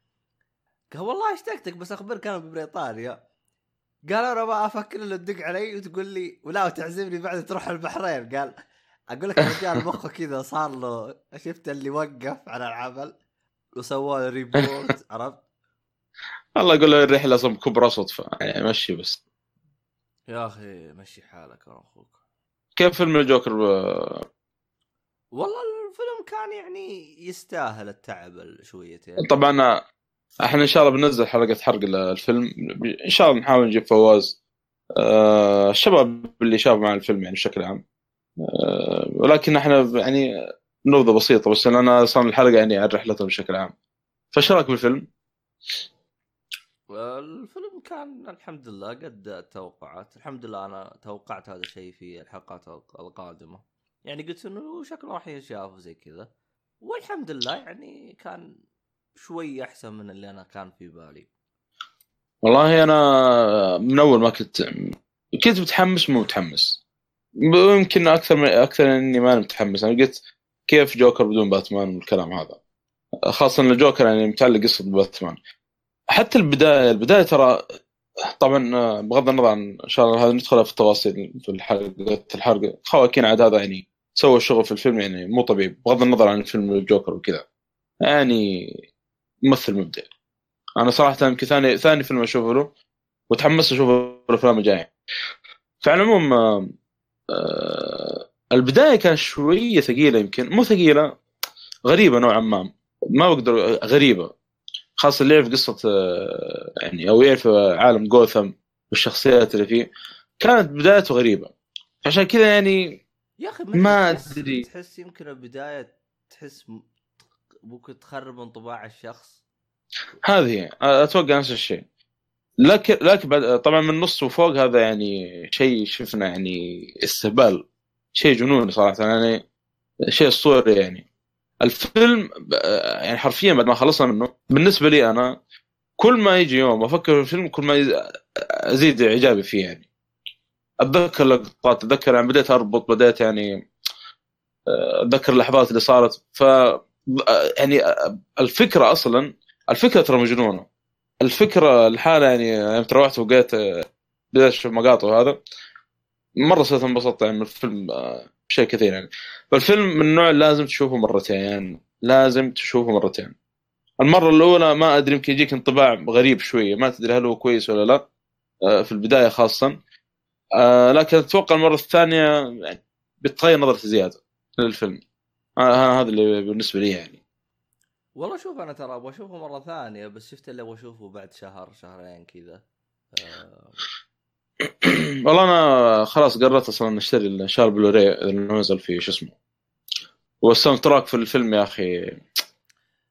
قال والله اشتقتك بس أخبرك أنا ببريطانيا. قال أنا ما أفكر إلا تدق علي وتقول لي ولا وتعزمني بعد تروح البحرين. قال أقول لك الرجال مخه كذا صار له شفت اللي وقف على العمل وسوى له ريبورت (laughs) عرفت؟ الله يقول له الرحلة أصلا كبرى صدفة. يعني مشي بس. يا أخي مشي حالك يا أخوك. كيف فيلم الجوكر؟ والله الفيلم كان يعني يستاهل التعب شويتين. طبعا إحنا إن شاء الله بننزل حلقة حرق الفيلم. إن شاء الله نحاول نجيب فواز. آه، الشباب اللي شافوا معنا الفيلم يعني بشكل عام. آه، ولكن إحنا يعني نبذة بسيطة بس أنا صار الحلقة يعني عن رحلتهم بشكل عام. فايش رأيك بالفيلم؟ الفيلم كان الحمد لله قد التوقعات الحمد لله أنا توقعت هذا الشيء في الحلقات القادمة. يعني قلت إنه شكله راح ينشاف زي كذا. والحمد لله يعني كان شوي أحسن من اللي أنا كان في بالي. والله أنا من أول ما كنت كنت متحمس مو متحمس. يمكن أكثر من أكثر إني ما أنا متحمس. أنا قلت كيف جوكر بدون باتمان والكلام هذا؟ خاصة إن الجوكر يعني متعلق قصة باتمان. حتى البداية البداية ترى طبعا آه، بغض النظر عن ان شاء الله هذا ندخل في التفاصيل في الحلقة الحلقة خواكين عاد هذا يعني سوى الشغل في الفيلم يعني مو طبيعي بغض النظر عن الفيلم الجوكر وكذا. يعني ممثل مبدع. أنا صراحة يمكن ثاني ثاني فيلم أشوفه له وتحمست أشوف الأفلام الجاية. فعلى العموم آه، آه، البداية كانت شوية ثقيلة يمكن مو ثقيلة غريبة نوعا ما. ما بقدر غريبة. خاصة اللي يعرف قصة آه، يعني أو يعرف عالم جوثم والشخصيات اللي فيه كانت بدايته غريبة. عشان كذا يعني يا أخي ما أدري. تحس يمكن البداية تحس ممكن تخرب انطباع الشخص. هذه هي أتوقع نفس الشيء. لكن لكن بعد طبعا من النص وفوق هذا يعني شيء شفنا يعني استهبال. شيء جنوني صراحة يعني شيء أسطوري يعني. الفيلم ب- يعني حرفيا بعد ما خلصنا منه بالنسبة لي أنا كل ما يجي يوم أفكر في الفيلم كل ما أزيد إعجابي فيه يعني. أتذكر لقطات أتذكر يعني بديت أربط بديت يعني أتذكر اللحظات اللي صارت. ف يعني الفكرة أصلا الفكرة ترى مجنونة. الفكرة الحاله يعني يوم تروحت وقيت بديت أشوف مقاطع وهذا مرة صرت انبسطت يعني من الفيلم آه، بشيء كثير يعني. فالفيلم من النوع لازم تشوفه مرتين يعني لازم تشوفه مرتين. المرة الأولى ما أدري يمكن يجيك انطباع غريب شوية ما تدري هل هو كويس ولا لا آه، في البداية خاصه آه، لكن أتوقع المرة الثانية يعني بتغير نظرتي زيادة للفيلم. آه، هذا اللي بالنسبة لي يعني. والله شوف أنا ترى أبغى أشوفه مرة ثانية بس شفت اللي أبغى أشوفه بعد شهر شهرين كذا. آه، (clears throat) والله أنا خلاص قررت أصلا أشتري الشهر بلوري اللي نزل فيه شو اسمه وال soundtrack في الفيلم يا أخي.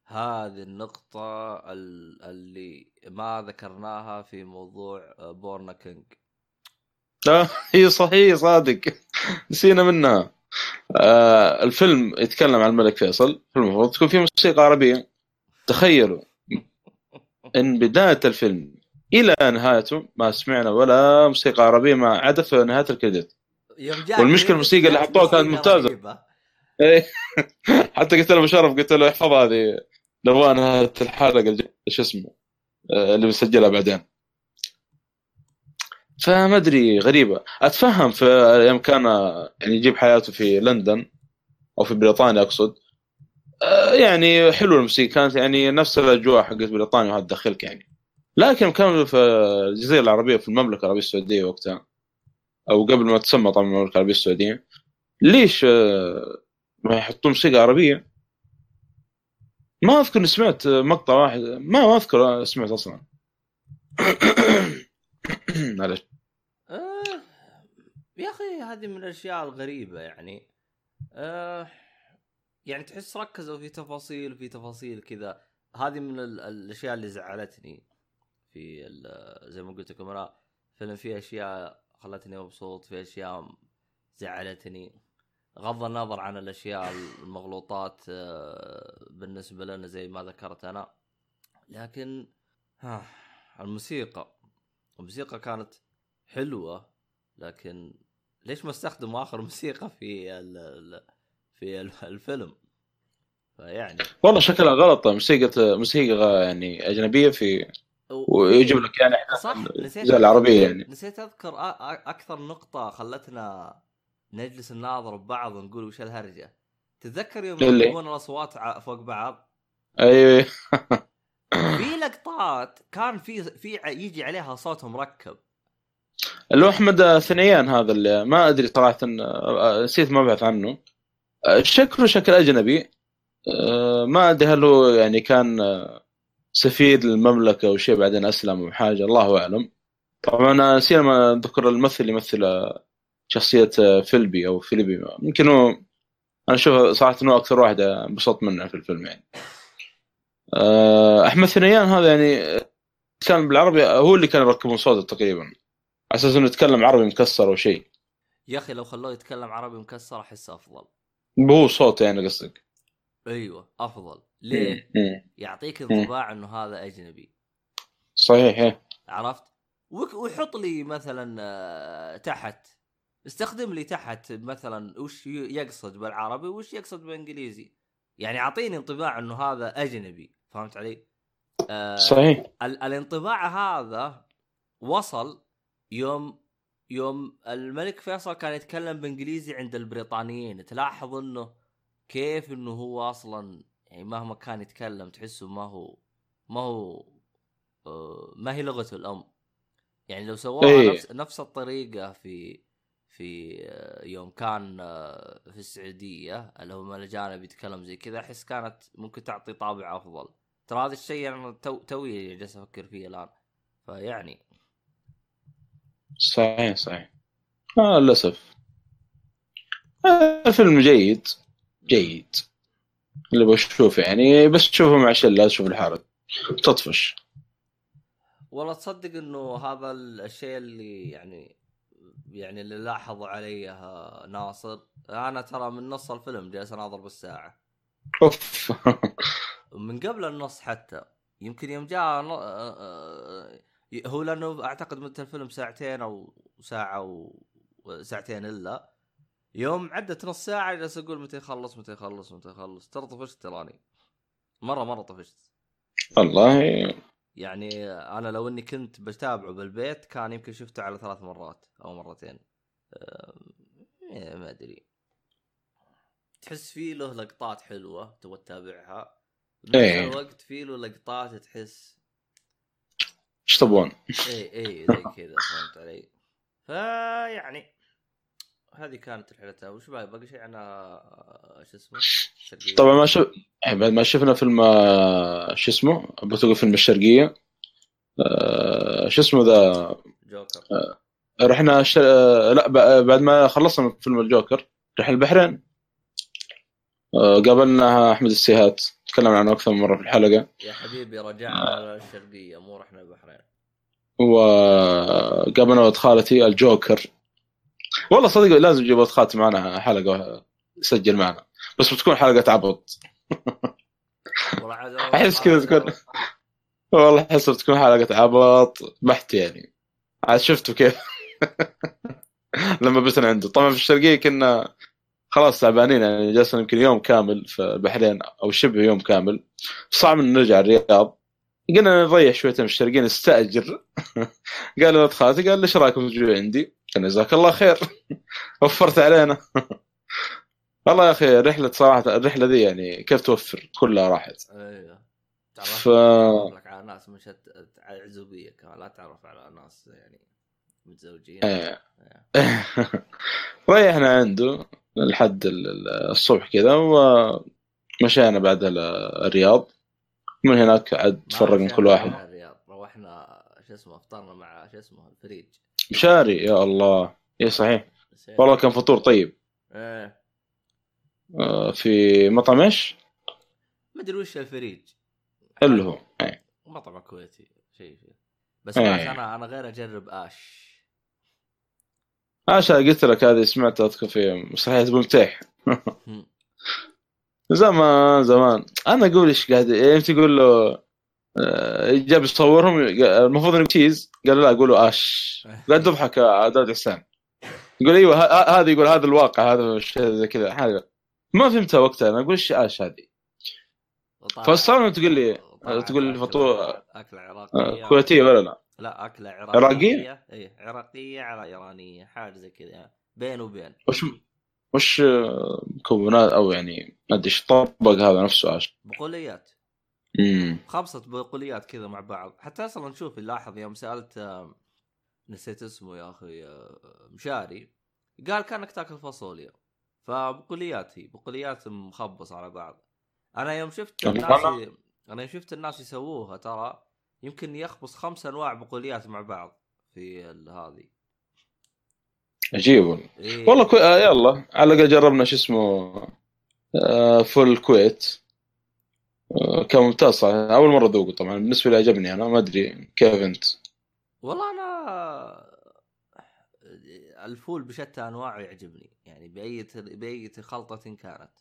هذه النقطة ال- اللي ما ذكرناها في موضوع آه، Born a King. (laughs) لا هي صحيح صادق. نسينا منها آه الفيلم يتكلم عن الملك فيصل. المفروض تكون فيه موسيقى عربية. تخيلوا إن بداية الفيلم إلى نهايته ما سمعنا ولا موسيقى عربية ما عدا في نهاية الكريدت. والمشكلة الموسيقى اللي حطوها كانت ممتازة. إيه. (laughs) حتى قلت له مشرف قلت له احفظ هذه. نبغى نهاية الحلقة شو اسمه آه، اللي بنسجلها بعدين. فما أدري غريبة. أتفهم في يوم كان يعني يجيب حياته في لندن أو في بريطانيا أقصد. آه، يعني حلو الموسيقى كانت يعني نفس الأجواء حقت بريطانيا وهذا دخلك يعني. لكن كانوا في الجزيرة العربية في المملكة العربية السعودية وقتها أو قبل ما تسمى طبعا المملكة العربية السعودية. ليش آه، ما يحطون موسيقى عربية؟ ما أذكر إني سمعت مقطع واحد ما ما أذكر سمعت أصلا. (coughs) (clears throat) معلش. آه يا أخي هذه من الأشياء الغريبة يعني. آه يعني تحس ركزوا في تفاصيل في تفاصيل كذا. هذه من ال- الأشياء اللي زعلتني في زي ما قلت لكم أنا فيلم فيه أشياء خلتني مبسوط في أشياء زعلتني. غض النظر عن الأشياء المغلوطات آه، بالنسبة لنا زي ما ذكرت أنا. لكن ها الموسيقى. الموسيقى كانت حلوة لكن ليش ما استخدموا آخر (laughs) موسيقى في ال ال في ال- الفيلم؟ فيعني والله شكلها غلط. موسيقى موسيقى يعني أجنبية في ويجيب لك يعني صح نسيت زي العربية يعني. نسيت أذكر أكثر نقطة خلتنا نجلس نناظر ببعض ونقول وش الهرجة. تتذكر يوم؟ يركبون الأصوات فوق بعض؟ أيوه. (laughs) (clears throat) في لقطات كان في في يجي عليها صوت مركب. اللي هو أحمد ثنيان هذا اللي ما أدري صراحة آه، نسيت ما ابحث عنه. آه، شكله شكل أجنبي. آه، ما أدري هل هو يعني كان آه، سفير للمملكة أو شيء بعدين أسلم أو حاجة الله أعلم. طبعا انا نسينا ما ذكر الممثل اللي يمثل آه، شخصية آه، فيلبي أو فيلبي. يمكن هو أنا أشوف صراحة إنه أكثر واحد انبسطت منه في الفيلم يعني. آه، أحمد ثنيان هذا يعني كان بالعربي هو اللي كان يركبون صوته تقريبا. على أساس إنه يتكلم عربي مكسر أو شيء. يا أخي لو خلوه يتكلم عربي مكسر أحس أفضل. هو صوت يعني قصدك. أيوه أفضل. ليه؟ يعطيك انطباع إنه هذا أجنبي. صحيح إيه. عرفت؟ ويحط لي مثلا آه، تحت. استخدم لي تحت مثلا وش يقصد بالعربي وش يقصد بالإنجليزي. يعني أعطيني انطباع إنه هذا أجنبي. فهمت علي؟ آه صحيح ال- الانطباع هذا وصل يوم يوم الملك فيصل كان يتكلم بإنجليزي عند البريطانيين تلاحظ إنه كيف إنه هو أصلا يعني مهما كان يتكلم تحسه ما هو ما هو آه، ما هي لغته الأم يعني لو سواها إيه. نفس نفس الطريقة في في آه، يوم كان آه، في السعودية اللي هم الاجانب يتكلم زي كذا أحس كانت ممكن تعطي طابع أفضل ترى هذا الشيء أنا تو توي جالس أفكر فيه الآن. فيعني. صحيح صحيح. آه للأسف. آه فيلم جيد. جيد. اللي بشوفه يعني بس تشوفه مع شلة تشوف لحالك تطفش. والله تصدق إنه هذا الشيء اللي يعني يعني اللي لاحظ عليه ناصر. أنا ترى من نص الفيلم جالس أناظر بالساعة. أوف. (laughs) من قبل النص حتى. يمكن يوم جاء ن- آه، آه، هو لأنه أعتقد مدة الفيلم ساعتين أو ساعة أو ساعتين إلا. يوم عدت نص ساعة جالس أقول متى يخلص متى يخلص متى يخلص. ترى طفشت تراني. مرة مرة طفشت. والله. يعني أنا لو إني كنت بتابعه بالبيت كان يمكن شفته على ثلاث مرات أو مرتين. آه، ما أدري. تحس فيه له لقطات حلوة تبغى تتابعها. إيه. الوقت فيه له لقطات تحس. إيش تبون؟ اي اي زي (laughs) كذا فهمت علي؟ فيعني هذه كانت رحلتها. وش باقي؟ باقي شيء عن آه، شو اسمه؟ طبعا ما شف يعني بعد ما شفنا فيلم آه، شو اسمه؟ أبو تقول فيلم الشرقية. آه، شو اسمه ذا؟ جوكر. رحنا ش... آه، لا بعد ما خلصنا فيلم الجوكر رحنا البحرين. آه، قابلنا أحمد السيهات. تكلمنا عنه أكثر من مرة في الحلقة. يا حبيبي رجعنا على الشرقية مو رحنا البحرين. وقابلنا ولد خالتي الجوكر. والله صدق لازم نجيب ولد خالتي معنا حلقة يسجل معنا. بس بتكون حلقة عبط. أحس كذا تكون- والله أحس بتكون حلقة عبط بحت يعني. عاد شفتوا كيف؟ (laughs) لما بتنا عنده طبعا في الشرقية كنا خلاص تعبانين يعني جلسنا يمكن يوم كامل في البحرين أو شبه يوم كامل. صعب ان نرجع الرياض. قلنا نريح شويتين في الشرقيه نستاجر (laughs) قال ولد خالتي قال ليش رأيكم تجوا عندي؟ قال جزاك الله خير. (laughs) وفرت علينا. (laughs) والله يا أخي رحله صراحة الرحلة دي يعني كيف توفر؟ كلها راحت. أيوه. ف- تعرف لك على ناس مش عزوبية كمان لا تعرف على ناس يعني متزوجين. إيه. ريحنا عنده. لحد ال- ال- الصبح كذا ومشينا بعد ال- الرياض. من هناك عاد ما تفرق من رجعنا كل واحد. الرياض. روحنا شو اسمه افطرنا مع شو اسمه الفريج. مشاري يا الله. اي صحيح. والله كان فطور طيب. إيه. آه، في مطعم إيش؟ ما أدري وش الفريج. اللي هو. إيه. مطعم كويتي شيء فيه بس. معك أنا أنا غير أجرب آش. عشان قلت لك هذه سمعتها أذكر في مسرحيه هم. (laughs) زمان زمان. أنا أقول إيش قاعد يعني تقول له آه، جاب يصورهم المفروض إنه تشيز قال لا أقول له آش. قاعد تضحك يا داود حسان يقول إيوه هذا يقول هذا الواقع هذا شيء زي كذا حاجة. ما فهمتها وقتها أنا أقول إيش آش هذه. فالصراحة تقول لي- تقول لي فطور- اكله آه، عراقيه كويتيه ولا لا؟ لا أكلة عراقية. عراقية؟ اي عراقية على إيرانية حاجة زي كذا يعني بين وبين وش وش آه، مكونات أو يعني ما أدري إيش طبق هذا نفسه اش بقوليات. امم خمسة بقوليات كذا مع بعض. حتى أصلا شوف لاحظ يوم سألت آه، نسيت اسمه يا أخي آه، مشاري قال كأنك تأكل فاصوليا. فبقوليات هي بقوليات مخبصة على بعض. أنا يوم شفت الناس. أنا يوم شفت الناس يسووها ترى يمكن يخبص خمس أنواع بقوليات مع بعض في هذه. عجيب. والله إيه. والله كوي... آه يلا على الأقل جربنا شو اسمه آه فول الكويت آه كان ممتاز أول مرة ذوقه طبعا. بالنسبة لي عجبني أنا ما أدري. كيف أنت؟ والله أنا الفول بشتى أنواعه يعجبني. يعني بأي بأي خلطة كانت.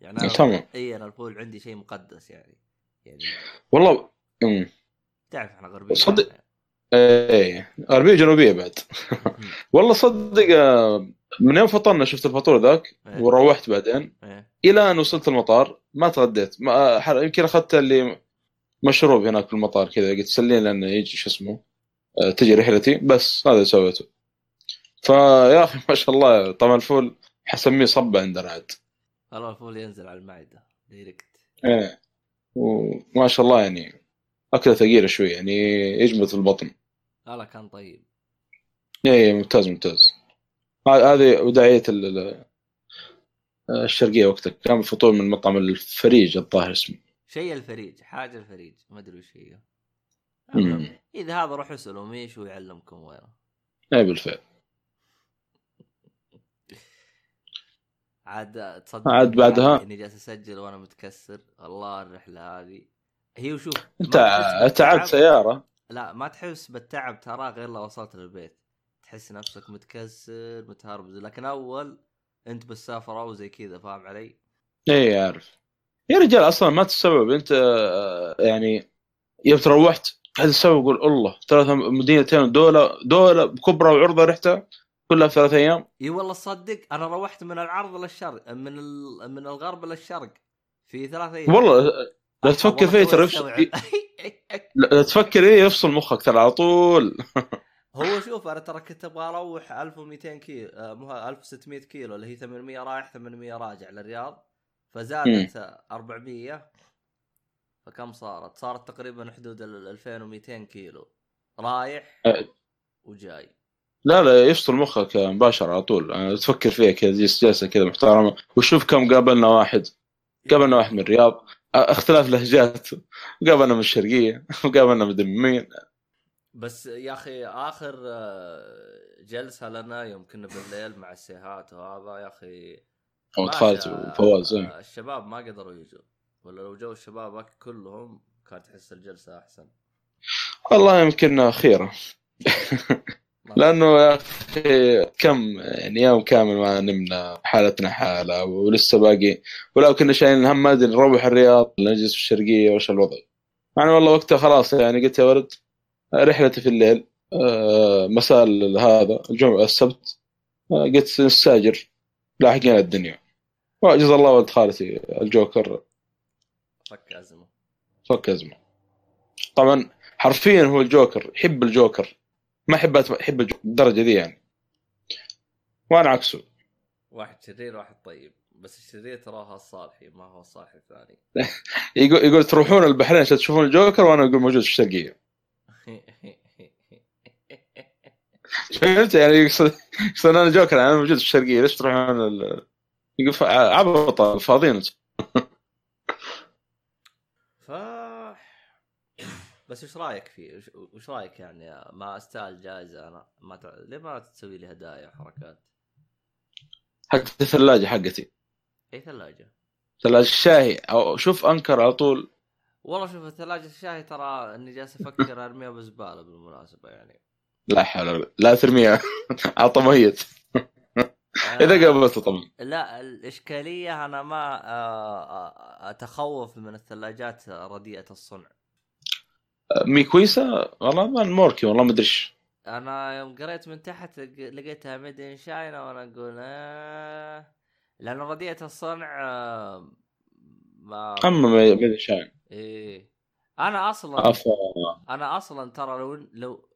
يعني تمام. اي أنا الفول عندي شيء مقدس يعني. يعني والله امم تعرف إحنا غربيين صدق. إيه غربية جنوبية بعد. والله صدق آه، من يوم فطرنا شفت الفطور ذاك إيه. وروحت بعدين إيه. إلى أن وصلت المطار ما تغديت. ما ح- يمكن أخذت اللي مشروب هناك في المطار كذا. قلت سلين لأنه يجي شو اسمه آه، تجي رحلتي. بس هذا سويته. فيا أخي ما شاء الله طبعا الفول حسميه صبه عندنا عاد والله الفول ينزل على المعدة direct إيه. وما شاء الله يعني. أكلة ثقيلة شوي يعني يجمد في البطن. لا لا كان طيب. إيه ممتاز ممتاز. هذه ال- الشرقية وقتها كان فطور من مطعم الفريج الظاهر اسمه. شيء الفريج حاجة الفريج ما أدري وش هي. إذا هذا روح اسالوا ميش ويعلمكم وينه إيه بالفعل. عاد تصدق عاد بعدها؟ إني جالس أسجل وأنا متكسر. والله الرحلة هذه. هي وشوف انت تعبت. سيارة لا ما تحس بالتعب ترى غير لو وصلت للبيت تحس نفسك متكسر متهربز لكن أول أنت بالسفره وزي كذا فاهم علي؟ إيه عارف يا رجال أصلا ما تستوعب أنت آه، يعني يوم تروحت قاعد تستوعب يقول الله ثلاث مدينتين دولة دولة كبرى وعرضة رحتها كلها في ثلاث أيام إي والله صدق أنا روحت من العرض للشرق من. من الغرب للشرق في ثلاث أيام والله (laughs) لا تفكر فيه ترى لا تفكر إيه يفصل مخك ترى على طول. (laughs) هو شوف أنا ترى كنت أبغى أروح 1200 كيلو مو 1600 كيلو اللي هي 800 رايح 800 راجع للرياض. فزادت 400 فكم صارت؟ صارت تقريبا حدود ال 2200 كيلو. رايح. وجاي. لا لا يفصل مخك مباشرة على طول. تفكر فيها كذا جلسة كذا محترمة. وشوف كم قابلنا واحد. قابلنا واحد من الرياض. اختلاف لهجات. قابلنا من الشرقية وقابلنا من مين بس يا أخي آخر آه، جلسة لنا يوم كنا بالليل مع السيهات وهذا يا أخي خالد وفواز إيه. الشباب ما قدروا يجوا. ولا لو جو الشباب كلهم كانت تحس الجلسة أحسن. والله يمكن خيرة. ما- (laughs) لأنه يا أخي كم يعني يوم كامل ما نمنا حالتنا حالة ولسه باقي ولو كنا شايلين الهم ما أدري نروح الرياض ولا نجلس في الشرقية وش الوضع؟ يعني والله وقتها خلاص يعني قلت يا ولد رحلتي في الليل آه، مساء هذا الجمعة السبت آه، قلت نستاجر لاحقين الدنيا. وجزا الله ولد خالتي الجوكر. فك أزمة. فك أزمة. طبعا حرفيا هو الجوكر يحب الجوكر. ما يحب الجوكر الدرجة دي يعني. وأنا عكسه. واحد شرير واحد طيب. بس الشرير ترى هو الصالحي ما هو الصالحي الثاني. (laughs) يقول يقول تروحون البحرين عشان تشوفون الجوكر وأنا أقول موجود في الشرقية. (laughs) فهمت يعني يقصد يقصد أنا الجوكر أنا موجود في الشرقية. ليش تروحون ال... يقول عبط فاضيين أنتم. ف بس وش رأيك فيه؟ وش- رأيك يعني ما استاهل جائزه أنا ما تع... ليه ما تسوي لي هدايا وحركات؟ حقت الثلاجة حقتي. أي ثلاجة؟ ثلاجة الشاهي. أو شوف أنكر على طول. والله شوف الثلاجة الشاي ترى إني جالس أفكر أرميها بزبالة بالمناسبة يعني. لا حول ولا لا ترميها. (laughs) عطى ميت إذا قابلته طبعا لا الإشكالية أنا ما آه، آه، أتخوف من الثلاجات رديئة الصنع. مي كويسه والله ما موركي والله ما أدري إيش. أنا يوم قريت من تحت لق- لقيتها ميد ان شاينا وأنا أقول آه لأن رديئة الصنع آه، ما أما ما ادري شاين إيه. أنا أصلا أنا أصلا ترى لو لو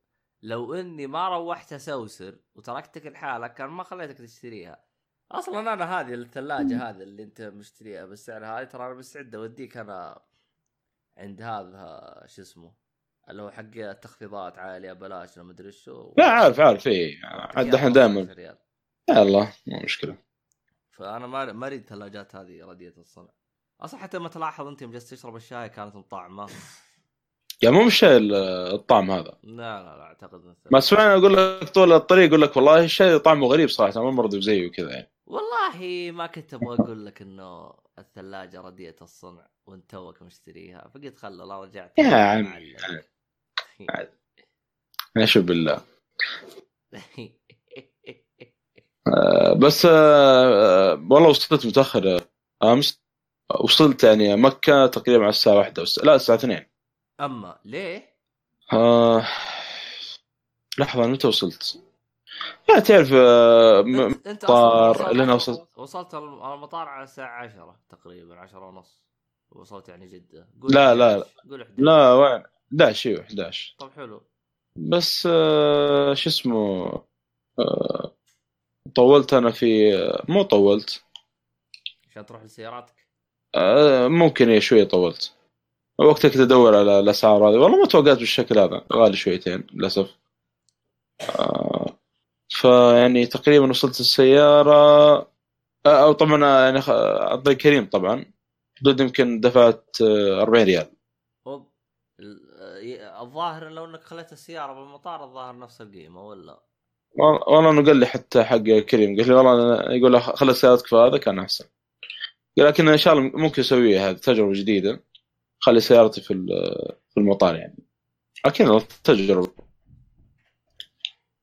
لو إني ما روحت أسوسر وتركتك لحالك كان ما خليتك تشتريها. أصلا أنا هذه الثلاجة هذه اللي أنت مشتريها بالسعر هذا ترى أنا مستعد أوديك أنا عند هذا شو اسمه اللي هو حق التخفيضات عالية بلاش لما أدري شو. لا عارف عارف اي عاد الحين دائما. يا الله مو مشكلة. فأنا ما ما أريد الثلاجات هذه رديئه الصنع. أصلا حتى ما تلاحظ أنت يوم جلست تشرب الشاي كانت مطعمه يا مو مش ال- الطعم هذا. لا لا لا أعتقد ما سمعنا أقول لك طول الطريق يقول لك والله الشيء طعمه غريب صراحة ما مرضي زيه وكذا يعني. والله ما كنت أبغى أقول لك إنه الثلاجة رديئه الصنع وأنت توك مشتريها فقلت خله لا رجعت. يا عم، معلق. نشوف بالله (laughs) آه، بس آه، آه، والله وصلت متأخر أمس وصلت يعني مكة تقريبا على الساعة واحدة وس... لا الساعة 2 أما ليه؟ آه... لحظة متى وصلت؟ لا تعرف مطار لين وصلت وصلت المطار على الساعة 10 تقريبا 10 ونص وصلت يعني جدة قول لا، 11. لا. قول 11 لا وين 11 إيوه 11 طب حلو. بس آه، شو اسمه آه، طولت أنا في مو طولت. عشان تروح لسياراتك؟ آه، ممكن إيه شوية طولت. وقتها كنت أدور على الأسعار هذه. والله ما توقعت بالشكل هذا غالي شويتين للأسف. آه، فيعني تقريبا وصلت السيارة آه، أو طبعا آه، يعني خ- اعطي كريم طبعا. حدود يمكن دفعت آه، 40 ريال. آه، الظاهر لو إنك خليت السيارة بالمطار الظاهر نفس القيمة ولا؟ والله انه قال لي حتى حق كريم قال لي والله يقول خلي سيارتك في هذا كان أحسن. لكن إن شاء الله ممكن اسويها هذه تجربة جديدة خلي سيارتي في في المطار يعني. أكيد تجربة.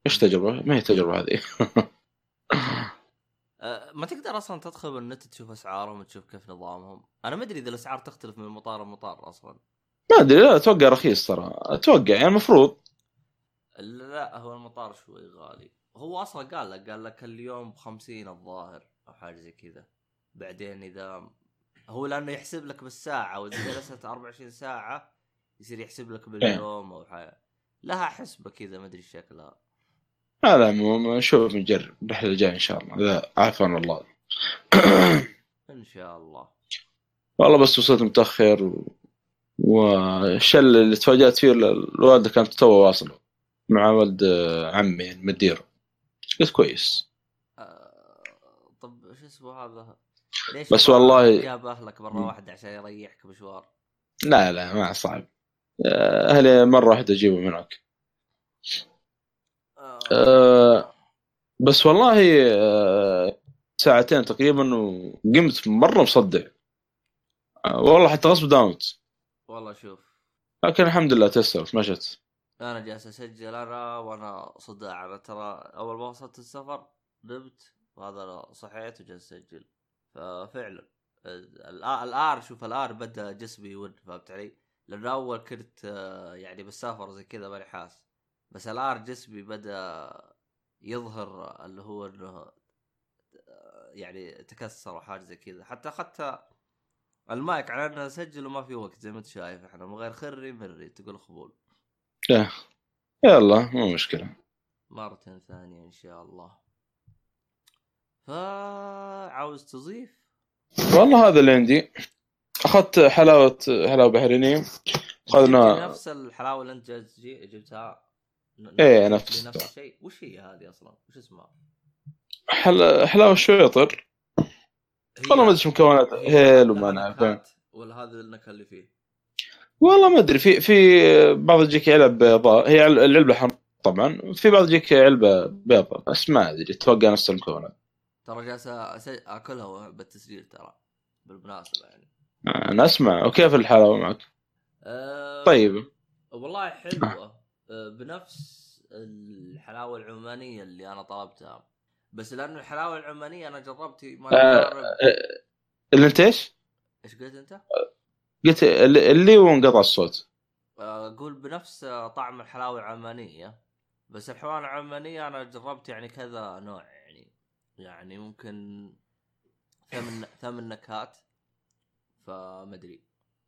إيش تجربة؟ ما هي تجربة هذه. (laughs) أه، ما تقدر أصلا تدخل بالنت تشوف أسعارهم وتشوف كيف نظامهم؟ أنا ما أدري إذا الأسعار تختلف من مطار لمطار أصلا. ما أدري لا أتوقع رخيص ترى. أتوقع يعني المفروض. لا هو المطار شوي غالي. هو أصلا قال لك قال لك اليوم ب 50 الظاهر أو حاجة زي كذا. بعدين إذا هو لأنه يحسب لك بالساعة وإذا جلست (laughs) 24 ساعة يصير يحسب لك باليوم أو حاجة. لها حسبة كذا ما أدري شكلها. على العموم نشوف نجرب. الرحلة الجاية إن شاء الله. عافانا الله. إن شاء الله. والله بس وصلت متأخر و... والشل اللي تفاجأت فيه الوالدة كانت تو واصله مع ولد عمي يعني مديره. قلت؟ كويس. آه، طب شو اسمه هذا؟ ليش بس والله- جاب أهلك مرة. واحدة عشان يريحك مشوار لا لا ما صعب. أهلي مرة واحدة اجيبه من هناك آه. آه، بس والله آه، ساعتين تقريبا وقمت مرة مصدع آه، والله حتى غصب داومت والله شوف. لكن الحمد لله تسرت مشت أنا جالس أسجل أنا وأنا صداع أنا ترى أول ما وصلت السفر نمت وهذا صحيت وجالس أسجل. ففعلا الار شوف الار بدأ جسمي يون فهمت علي؟ لأنه أول كنت يعني بالسفر زي كذا ماني حاس. بس الار جسمي بدأ يظهر اللي هو إنه يعني تكسر وحاجة زي كذا. حتى اخذت المايك على أنه اسجل وما في وقت زي ما أنت شايف إحنا. من غير خري مري تقول خبول. يلا مو مشكلة. مرة ثانية إن شاء الله. فعاوز تضيف؟ والله هذا اللي عندي. أخذت حلاوة بحرينيه أخذنا- جبت نفس الحلاوة اللي تجي- جبتها؟ إيه، نفس. نفس الشيء وش هي هذه أصلا؟ وش اسمها؟ حل... حلاوة شويطر هي- والله ما أدري هي هيل وما نكهات ولا هذه النكهة اللي فيه. والله ما أدري. في في بعض تجيك علب بيضاء هي عل- العلبة حمراء طبعا في بعض تجيك علبة بيضاء بس ما أدري. أتوقع نفس المكونات. ترى جالس أكلها بالتسجيل ترى بالمناسبة يعني. أنا أسمع. وكيف الحلاوه معك؟ أه طيب. والله حلوة. أه، بنفس الحلاوة العمانية اللي أنا طلبتها. بس لأنه الحلاوة العمانية أنا جربت ما آه، يقارب اللي أنت إيش؟ إيش قلت أنت؟ قلت اللي وانقطع الصوت. أه، أقول بنفس طعم الحلاوة العمانية. بس الحلاوة العمانية أنا جربت يعني كذا نوع يعني. يعني ممكن ثمن (laughs) ثمن نكهات. فمدري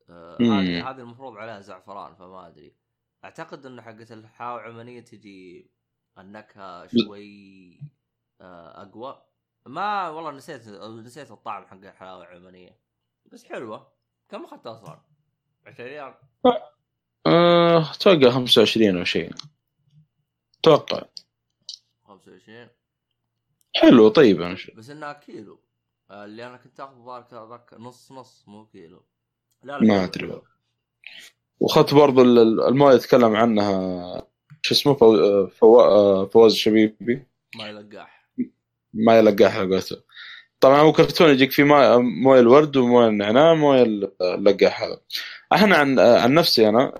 أه، مم. هذه هذه المفروض عليها زعفران فما أدري. أعتقد إنه حقت الحلاوة العمانية تجي النكهة شوي آه، أقوى. ما والله نسيت نسيت الطعم حق الحلاوة العمانية. بس حلوة. كم أخذتها أصلا؟ 20 ريال. أتوقع 25 أو شيء. أتوقع 25 حلو طيب أنا شو. بس إنها كيلو. آه، اللي أنا كنت آخذ ذاك ذاك نص نص مو كيلو. لا ما حلو، أدري حلو. واخذت برضو ال- ال- المويه يتكلم عنها. شو اسمه؟ فو... فو... آه، فواز شبيبي ما يلقاح. ما يلقاها على قولته طبعا هو كرتون يجيك فيه موية الورد وموية النعناع ومويه اللقاح هذا أحنا عن عن نفسي أنا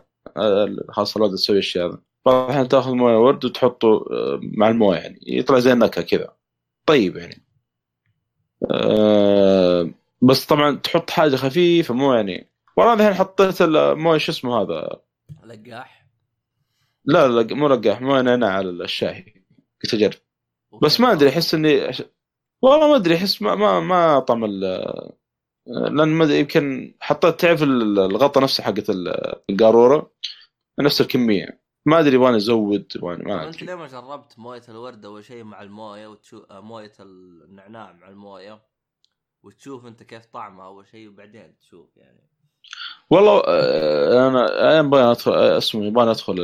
خاصه الولد تسوي الشيء هذا طبعا تأخذ موية ورد وتحطه آه، مع الموية يعني. يطلع زي النكهة كذا. طيب يعني. آه، بس طبعا تحط حاجة خفيفة مو يعني. والله الحين حطيت المويه شو اسمه هذا؟ لقاح. لا لا مو لقاح موية نعناع على الشاي قلت أجرب. بس ما أدري أحس إني والله ما أدري أحس ما ما, ما طعم ال لأن ما أدري يمكن حطيت تعرف ال- الغطا نفسه حقت ال- القارورة؟ نفس الكمية. ما أدري يبغاني أزود يبغاني ما أنت أدري. ليه ما جربت موية الورد أول شيء مع الموية وتشوف موية النعناع مع الموية وتشوف أنت كيف طعمها أول شيء وبعدين تشوف يعني. والله آه، أنا أنا يبغى ادخل آه، اسمه يبغاني أدخل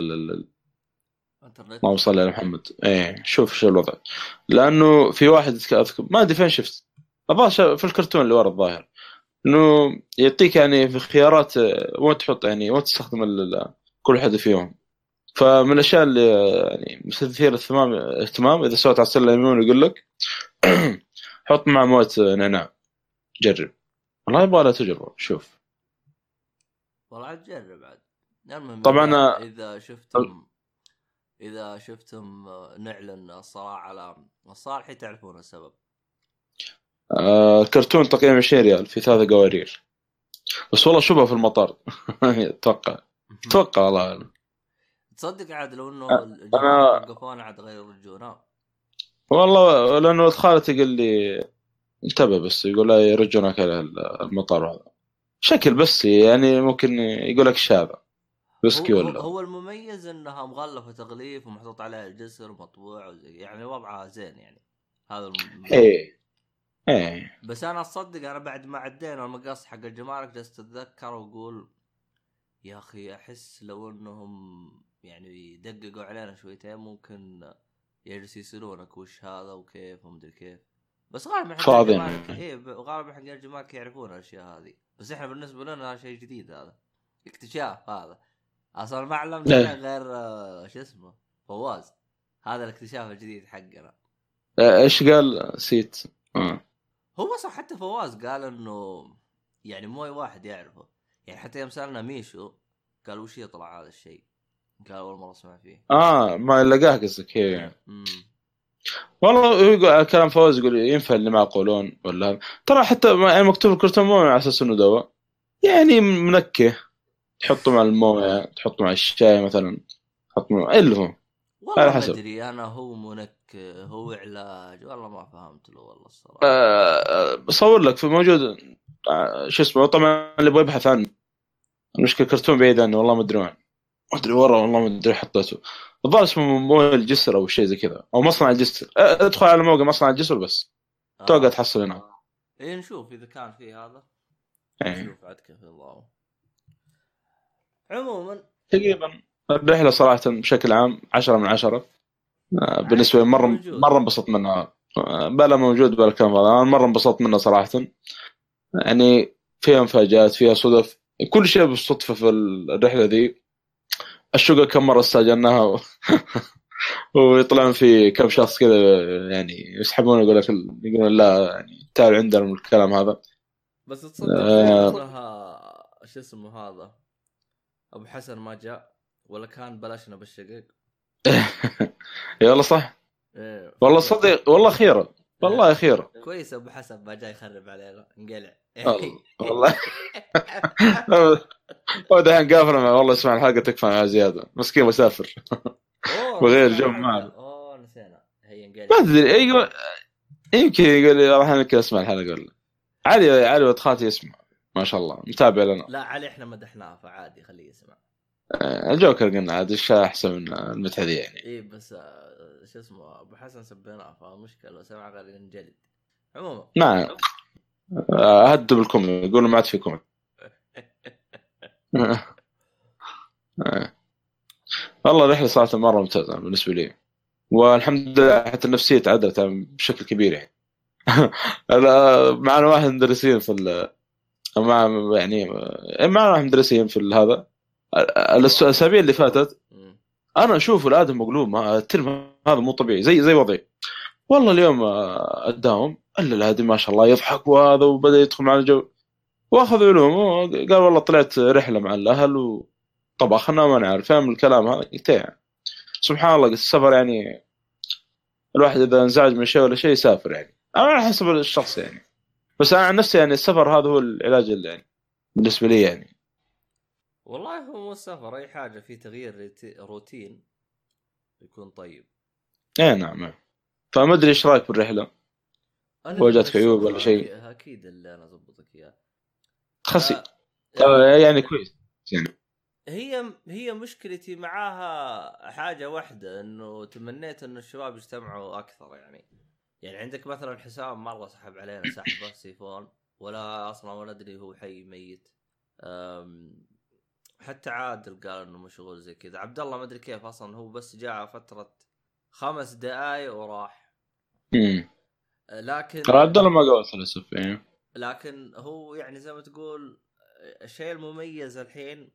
ال- ال- انترنت. اللهم صل على محمد. إيه شوف شو الوضع. لأنه في واحد أذك- اذكر ما أدري فين شفت. الظاهر في الكرتون اللي ورا الظاهر. إنه يعطيك يعني في خيارات آه، وين تحط يعني وين تستخدم كل واحد فيهم. فمن الأشياء اللي آه، يعني مثير الاهتمام اهتمام إذا سويت على السلة اليمين يقول لك (clears throat) حط مع موية نعناع. جرب. والله يبغى لها تجربة. شوف. والله عاد جرب عاد. المهم طبعاً، آه، إذا شفتم إذا شفتم آه، نعلن الصراع على الصالحي تعرفون السبب. آه، الكرتون تقريبا 20 ريال في ثلاثة قوارير. بس والله شبه في المطار. (laughs) أتوقع. أتوقع والله تصدق عاد لو إنه أ- الجماعة وقفونا عاد غير يرجونا والله لأنه ولد خالتي قال لي انتبه بس يقول لا يرجونك على المطار هذا. شكل بس يعني ممكن يقول لك شاذة ويسكي هو, ولا هو المميز إنها مغلفة تغليف ومحطوط عليها الجسر ومطبوع وزي يعني وضعها زين يعني. هذا الم... إيه. إيه. بس أنا أصدق أنا بعد ما عدينا المقص حق الجمارك جلست أتذكر وأقول يا أخي أحس لو إنهم يعني يدققوا علينا شويتين ممكن يجلسوا يسألونك وش هذا وكيف ومدري كيف. بس غالبا حق فاضيين. الجمارك ب- غالبا حق الجمارك يعرفون الأشياء هذه. بس إحنا بالنسبة لنا شيء جديد هذا. اكتشاف هذا. أصلا ما علمنا إيه. غير آه، شو اسمه فواز. هذا الاكتشاف الجديد حقنا. آه، إيش قال؟ سيت آه. هو صح حتى فواز قال إنه يعني مو أي واحد يعرفه. يعني حتى يوم سألنا ميشو قال وش يطلع هذا الشيء؟ قال أول مرة أسمع فيه. آه ما لقاه قصدك هي امم والله يقول كلام فوز يقول ينفع اللي مع قولون ولا. ترى حتى ما- يعني مكتوب الكرتون مو على أساس إنه دواء. يعني منكه. تحطه مع الموية تحطه مع الشاي مثلا تحط مع اللي هو. والله على ما حسب. أدري أنا هو منكه هو علاج. والله ما فهمت له والله الصراحة. آه، بصور لك في موجود آه، شو اسمه طبعا اللي يبغى يبحث عنه. المشكلة كرتون بعيد عنه والله ما أدري وين. ما أدري ورا والله ما أدري حطيته. الظاهر اسمه موية الجسر أو شيء زي كذا أو مصنع الجسر. آه، ادخل على موقع مصنع الجسر بس. آه. توقع تحصل هنا. إيه نشوف إذا كان في هذا. إيه. نشوف عاد كيف الله عموما. تقريبا الرحلة صراحة بشكل عام 10 من 10 آه، بالنسبة لي مره موجود. مرة انبسطت منها. آه، بلا موجود بلا هذا أنا مرة انبسطت منها صراحة. يعني فيها مفاجآت فيها صدف. كل شيء بالصدفة في الرحلة ذي. الشقق كم مرة استاجرناها و... (laughs) ويطلعون في كم شخص كذا يعني يسحبون يقول لك يقولون لا يعني تعال عندنا من الكلام هذا. بس تصدق آه. شو اسمه هذا؟ أبو حسن ما جاء ولا كان بلشنا بالشقق (laughs) يا والله صح. إيه. والله صدق والله خيره والله خيره كويس أبو حسن ما جاي يخرب علينا انقلع. والله- (laughs) هو دحين قافل معه، والله اسمع الحلقة تكفى معاه زيادة. مسكين مسافر. وغير. جو معنا. أوه نسينا. هي انقلع. ما أدري يقول يمكن يقول لي راح أسمع الحلقة ولا علي علي ولد خالتي يسمع. ما شاء الله. متابع لنا. لا علي إحنا مدحناه فعادي خليه يسمع. آه، الجوكر قلنا عاد إيش احسن من المدح ذي يعني. إيه بس آه، شو اسمه أبو حسن سبيناه فمشكلة لو سمع غير ينجلد. عموما. نعم. آه، هدوا بالكم يقولوا ما عاد في comic. (laughs) والله الرحلة صراحة مرة ممتازة بالنسبة لي. والحمد لله حتى النفسية تعدلت بشكل كبير يعني. (laughs) أنا معنا واحد مدرسين في مع يعني معنا مدرسين في هذا الأسابيع اللي فاتت. أنا أشوف الادم مقلوب ما- الترم هذا مو طبيعي زي زي وضعي والله اليوم آه، اداهم الا الادم ما شاء الله يضحك وهذا وبدأ يدخل معنا الجو واخذ علوم قال والله طلعت رحلة مع الأهل وطبخنا ما نعرف فاهم الكلام هذا إيه. سبحان الله السفر يعني الواحد إذا انزعج من شيء ولا شيء يسافر يعني على حسب الشخص يعني بس أنا عن نفسي يعني السفر هذا هو العلاج اللي يعني بالنسبة لي يعني. والله هو مو السفر أي حاجة في تغيير روتين يكون طيب. إيه نعم فما أدري إيش رأيك بالرحلة؟ واجهتك عيوب ولا شيء؟ أكيد اللي أنا اضبطك إياه. خسي آه، آه، يعني كويس. يعني هي هي مشكلتي معاها حاجة واحدة إنه تمنيت إنه الشباب يجتمعوا أكثر يعني. يعني عندك مثلا حسام مرة سحب علينا سحبه (coughs) سيفون ولا أصلا ولا أدري هو حي ميت. حتى عادل قال إنه مشغول زي كذا. عبد الله ما أدري كيف أصلا هو بس جاء فترة خمس دقائق وراح. امم لكن ترى عبد الله ما قولت للاسف يعني. لكن هو يعني زي ما تقول الشيء المميز الحين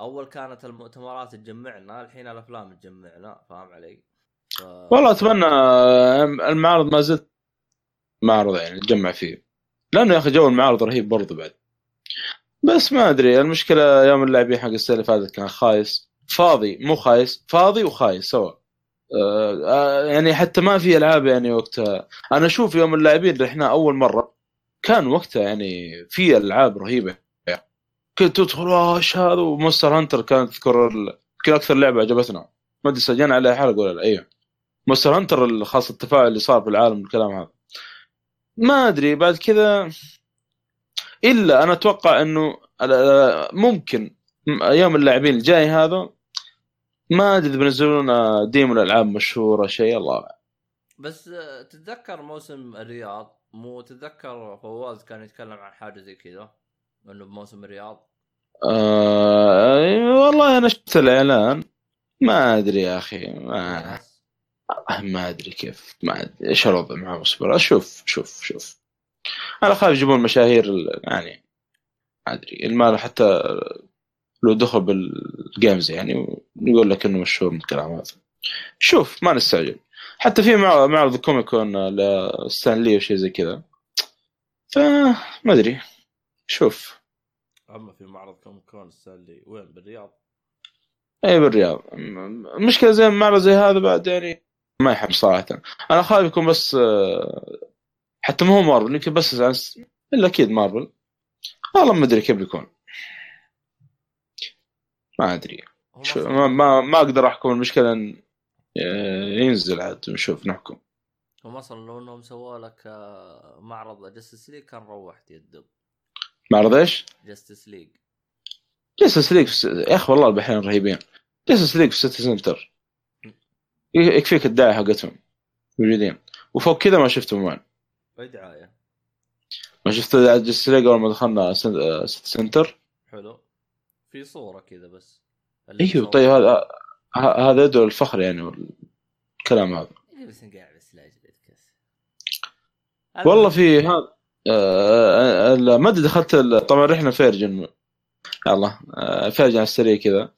أول كانت المؤتمرات تجمعنا الحين الأفلام تجمعنا فاهم علي؟ ف... والله أتمنى آه، المعرض ما زلت معرض يعني نتجمع فيه. لأنه يا أخي جو المعارض رهيب برضه بعد. بس ما أدري المشكلة يوم اللاعبين حق السنة اللي فاتت كان خايس. فاضي مو خايس فاضي وخايس سوا. آه، آه، يعني حتى ما في ألعاب يعني وقتها. أنا أشوف يوم اللاعبين رحنا أول مرة كان وقتها يعني في ألعاب رهيبة. يعني كنت تدخل "آه، إيش هذا؟ و Monster Hunter كانت تذكر يمكن أكثر لعبة عجبتنا. ما أدري سجلنا عليها حلقة ولا لا؟ أيوه. Monster Hunter الخاص التفاعل اللي صار في العالم الكلام هذا. ما أدري بعد كذا إلا أنا أتوقع إنه ممكن م- أيام اللاعبين الجاي هذا ما أدري إذا بينزلون ديمو الالعاب مشهورة شيء الله أعلم. بس آه، تتذكر موسم الرياض؟ مو تتذكر فواز كان يتكلم عن حاجة زي كذا؟ إنه بموسم الرياض؟ آه والله أنا شفت الإعلان. ما أدري يا أخي ما ما أدري كيف ما أدري إيش الوضع مع اصبر أشوف شوف شوف أنا خايف يجيبون مشاهير يعني ما أدري المال حتى لو دخل بال games يعني يقول لك إنه مشهور من الكلام هذا. شوف ما نستعجل. حتى في مع- معرض Comic Con ل Stan Lee وشيء زي كذا. فما أدري. شوف. أما في معرض Comic Con اللي وين؟ بالرياض؟ اي بالرياض. المشكلة زي معرض زي هذا بعد يعني ما يحب صراحة. أنا خايف يكون بس آه، حتى ما هو مارفل يمكن بس إلا أكيد مارفل. والله ما أدري كيف بيكون. ما أدري. شو ما, ما, ما أقدر أحكم المشكلة إن آه، ينزل عاد نشوف نحكم. هم أصلا لو إنهم سووا لك آه، معرض Justice League كان روحت يدب معرض إيش؟ Justice League Justice League يا أخي والله البحرين رهيبين. Justice League في City Centre يكفيك الدعايه حقتهم. موجودين. وفوق كذا ما شفتهم وين. اي دعاية. ما شفت League اول ما دخلنا آه، City Centre حلو. في صورة كذا بس. أيوه طيب هذا هذا يدعو الفخر يعني والكلام هذا. إيه بس قاعد بس لا. والله في هذا آه، آه، ما أدري دخلت طبعا رحنا Virgin. يلا آه، Virgin على السريع كذا.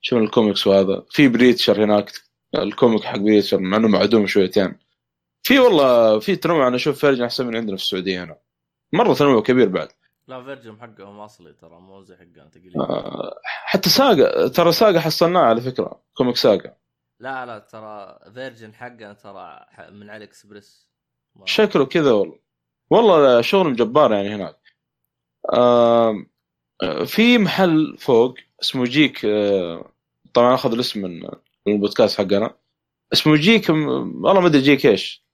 شوف الكوميكس وهذا. في Preacher هناك. ال comic حق Preacher مع انه معدوم شويتين. في والله في تنوع أنا أشوف Virgin أحسن من عندنا في السعودية هنا. مرة تنوع كبير بعد. لا Virgin حقهم أصلي ترى مو زي حقنا تقريبا آه، حتى Saga ترى Saga حصلناه على فكرة comic Saga. لا لا ترى Virgin حقنا ترى من AliExpress. شكله كذا والله. والله شغل جبار يعني هناك. آه، في محل فوق اسمه Geek آه، طبعا أخذ الاسم من البودكاست حقنا. اسمه Geek م- والله ما أدري Geek إيش.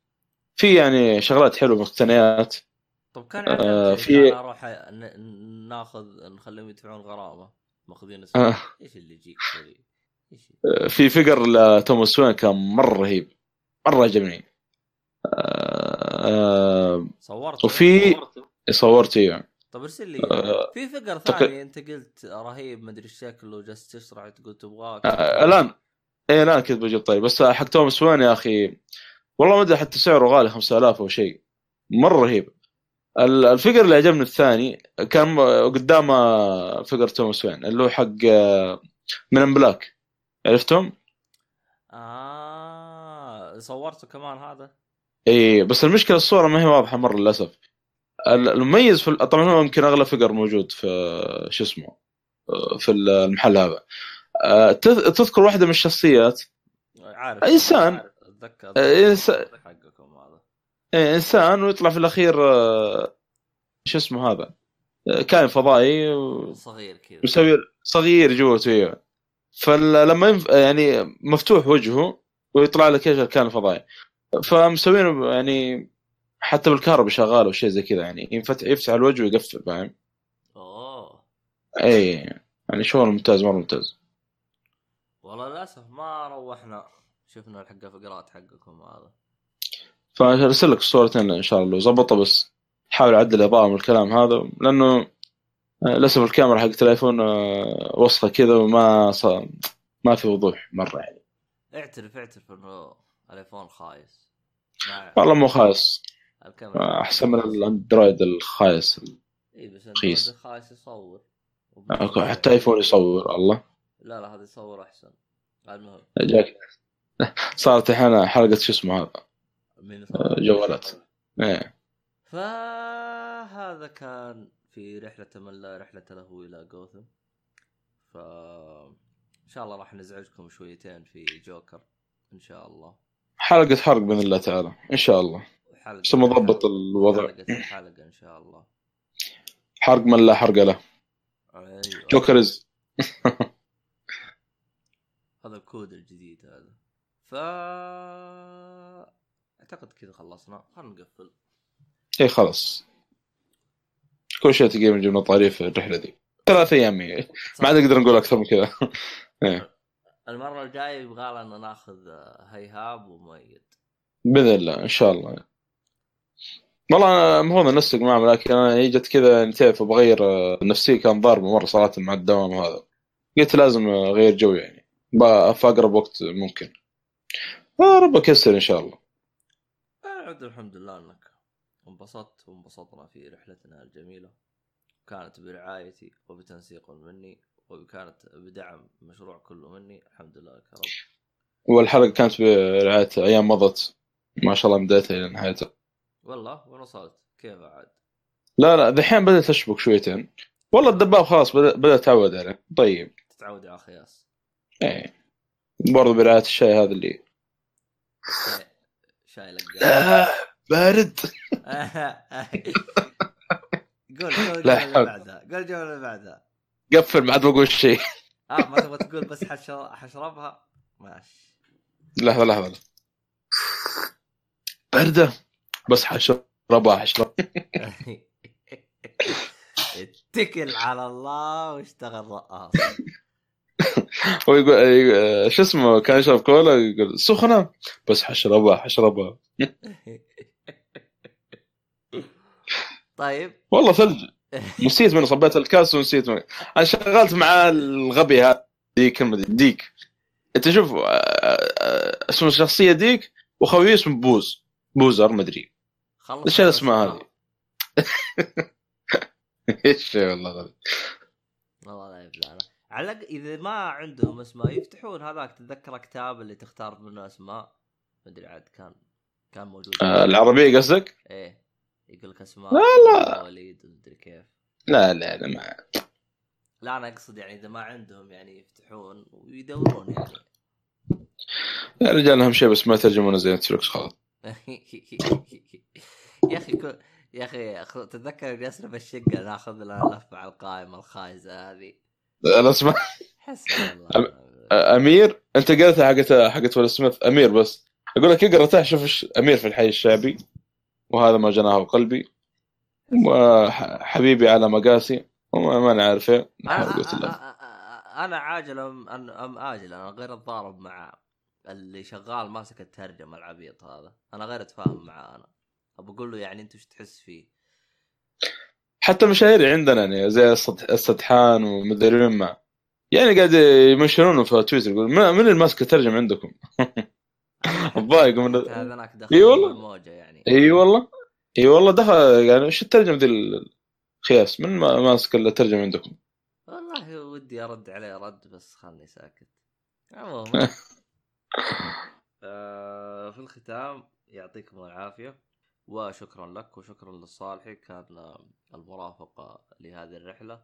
في يعني شغلات حلوة مقتنيات. طب كان آه، في- أروح ناخذ نخليهم يدفعون غرامه ماخذين آه. إيش اللي يجيك آه، في figure لتوماس وين كان مرة رهيب. مرة عجبني آه، آه، صورت وفي صورت اياه طب ارسل لي آه، في فقر ثاني أنت قلت رهيب مدري إيش شكله جالس تشرح تقول تبغاه آه، الآن. إيه الان كنت بجيب طيب. بس حق توماس وين يا أخي والله ما أدري حتى سعره غالي 5000 أو شيء. مرة رهيب. ال- الفقر اللي عجبني الثاني كان قدامه فقر توماس وين اللي هو حق من بلاك عرفتم؟ آه صورته كمان هذا؟ اي بس المشكلة الصورة ما هي واضحة مرة للأسف. ال- المميز في طبعا هو يمكن أغلى فقر موجود في شو اسمه في المحل هذا. آه، تذ- تذكر واحدة من الشخصيات. عارف. إنسان. عارف، أتذكر. آه، إنسان. حقكم هذا. إيه، إنسان ويطلع في الأخير آه، شو اسمه هذا؟ آه، كائن فضائي و- صغير كذا. صغير جوته أيوه فلما ينف... يعني مفتوح وجهه ويطلع لك إيش الكائن الفضائي. فمسوينه يعني حتى بالكهرباء شغال وشيء زي كذا يعني ينفتح يفتح الوجه ويقفل فاهم؟ أوه. اي يعني شغل ممتاز مرة ممتاز. والله للأسف ما روحنا شفنا الحق فقرات حقكم هذا. فارسل لك الصورتين إن شاء الله لو ظبطه بس حاول أعدل الاضاءه من الكلام هذا لأنه آه، للأسف الكاميرا حق التليفون آه، وسخه كذا وما ص... ما في وضوح مرة يعني. اعترف اعترف إنه الآيفون خايس. والله مو خايس. آه، أحسن من الأندرويد الخايس. إي بس. الأندرويد خايس يصور. حتى آيفون يصور الله. لا لا هذا يصور أحسن. المهم. جاك. صارت الحين حلقة شو اسمه هذا؟ من آه، جوالات. إيه. فهذا كان في رحلة من لا رحلة له إلى جوثم. ف إن شاء الله راح نزعجكم شويتين في جوكر إن شاء الله. حلقة حرق بإذن الله تعالى إن شاء الله. وحلقة بس مضبط الوضع. حلقة الحلقة إن شاء الله. حرق من لا حرق له. أيوة. جوكرز (laughs) هذا الكود الجديد هذا. ف أعتقد كذا خلصنا. خلينا نقفل. إيه خلاص. كل شيء تقريبا جبنا طاري في الرحلة دي. ثلاث أيام هي. ما عاد نقدر نقول أكثر من كذا. (laughs) المرة الجاية يبغى لنا ناخذ هيهاب ومؤيد. بإذن الله إن شاء الله. والله أنا المفروض نسق معهم لكن أنا جت كذا تعرف بغير نفسي كان ضاربه مرة صراحة مع الدوام هذا. قلت لازم أغير جو يعني. في أقرب وقت ممكن. آه ربك يسر إن شاء الله. آه، الحمد لله إنك انبسطت وانبسطنا في رحلتنا الجميلة. كانت برعايتي وبتنسيق مني وكانت بدعم مشروع كله مني. الحمد لله لك يا رب. والحلقة كانت برعاية أيام مضت. ما شاء الله من بدايتها إلى نهايتها. والله وين وصلت؟ كيف عاد؟ لا لا دحين بدأت تشبك شويتين. والله الدباب خلاص بدا بدا أتعود عليه. طيب. تتعود على خياس إيه. برضه برعايه الشاي هذا اللي شاي- لقاء آه بارد. (laughs) قول قول الجمله اللي. بعدها. قول الجمله اللي بعدها. قفل ما عاد بقول شيء. آه ما تبغى تقول بس حشر- حشربها؟ ماشي. لحظة لحظة. بارده بس حشربها حشرب. (laughs) اتكل على الله واشتغل رقاص هو يقول شو اسمه كان يشرب كولا يقول سخنة؟ بس حشربها حشربها. (laughs) طيب. والله ثلج. نسيت من صبيت الكاس ونسيت من أنا شغلت مع الغبي هذا ديك ديك. أنت شوف آه، آه، اسم الشخصية ديك وخويه اسمه بوز. بوزر مدري خلص (laughs) إيش الاسماء هذه؟ إيش والله العظيم. والله لا على إذا ما عندهم أسماء يفتحون هذاك تتذكر كتاب اللي تختار منه أسماء مدري عاد كان كان موجود آه، العربية قصدك؟ إيه يقول لك أسماء لا، لا. وليد ومدري كيف لا لا لا ما لا أنا أقصد يعني إذا ما عندهم يعني يفتحون ويدورون يعني يا رجال أهم شيء بس ما يترجمون زي نتفلكس خلاص (laughs) يا أخي. يا أخي تتذكر جلسنا بالشقه ناخذ لنا لفة على القائمة الخايسة هذه حسبي الله أمير؟ أنت قلتها حقت حقت ويل سميث؟ أمير بس. أقول لك اقرأ تحت شوف إيش أمير في الحي الشعبي. وهذا ما جناه قلبي. وحبيبي على مقاسي. وما ما أنا قلت له. أنا- أنا عاجل ام ام أم أجل أنا غير اتضارب مع اللي شغال ماسك الترجمة العبيط هذا. أنا غير أتفاهم معاه أنا. بقول له يعني أنت وش تحس فيه؟ حتى المشاهير عندنا يعني زي السدحان ومدري ما. يعني قاعد يمنشنونه في تويتر يقول "ما- من اللي ماسك الترجمة عندكم؟ (laughs) الضايق من دخل إي والله. يعني. إي والله. إي والله دخل يعني إيش الترجمة ذي الخياس؟ من ما ماسك الترجمة عندكم؟ والله ودي أرد عليه رد بس خلني ساكت. عموما. (laughs) آه، في الختام يعطيكم العافية. وشكرا لك وشكرا للصالحي كان المرافقة لهذه الرحلة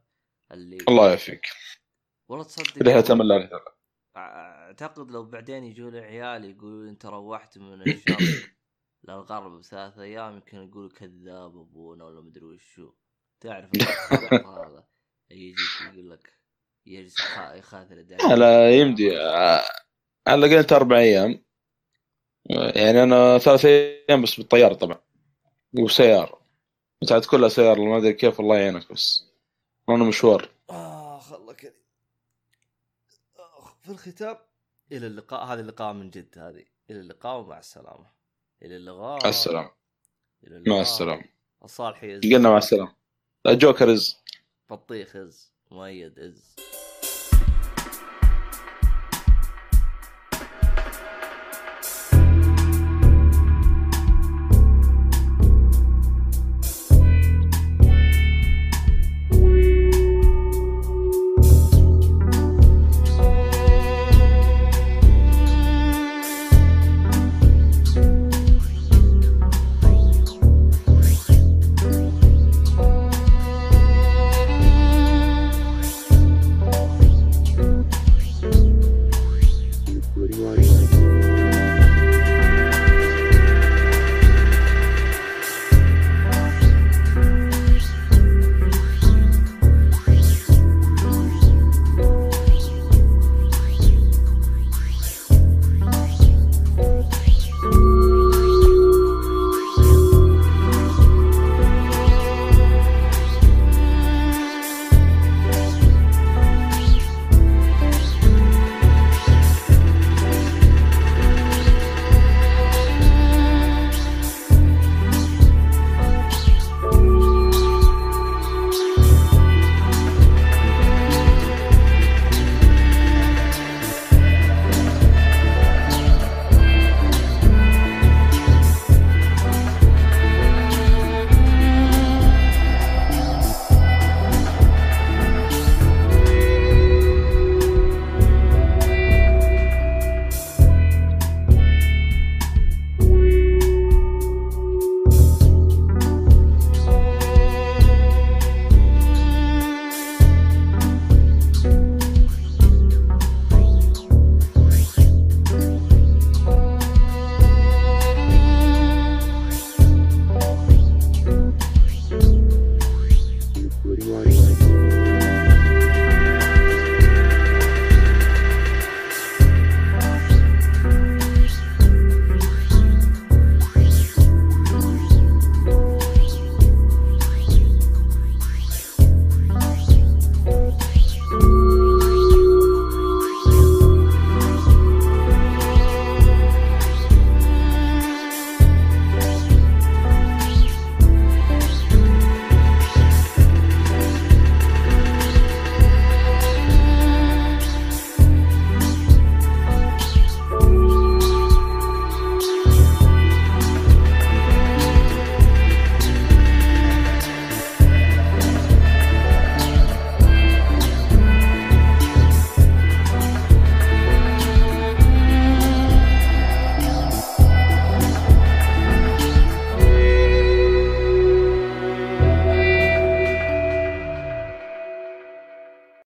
اللي الله يعافيك والله تصدق رحله امل أعتقد لو بعدين يجوا لي عيال يقولوا أنت روحت من الشرق (coughs) للغرب بثلاث أيام يمكن يقولوا كذاب أبونا ولا مدري وشو. تعرف (laughs) هذا؟ يجي يقول لك يجلس يخا- يخاثر لا يمدي. على الأقل أنت أربع أيام. يعني أنا ثلاث أيام بس بالطيارة طبعا. وسيارة. انت عاد كلها سيارة ما أدري كيف الله يعينك بس. أنا مشوار. آخ الله آخ، في الختام إلى اللقاء. هذا اللقاء من جد هذه. إلى اللقاء ومع السلامة. إلى اللقاء. مع السلامة. إلى اللقاء. مع السلامة. الصالحي إز. قلنا مع السلامة. لا جوكر از بطيخ از مؤيد از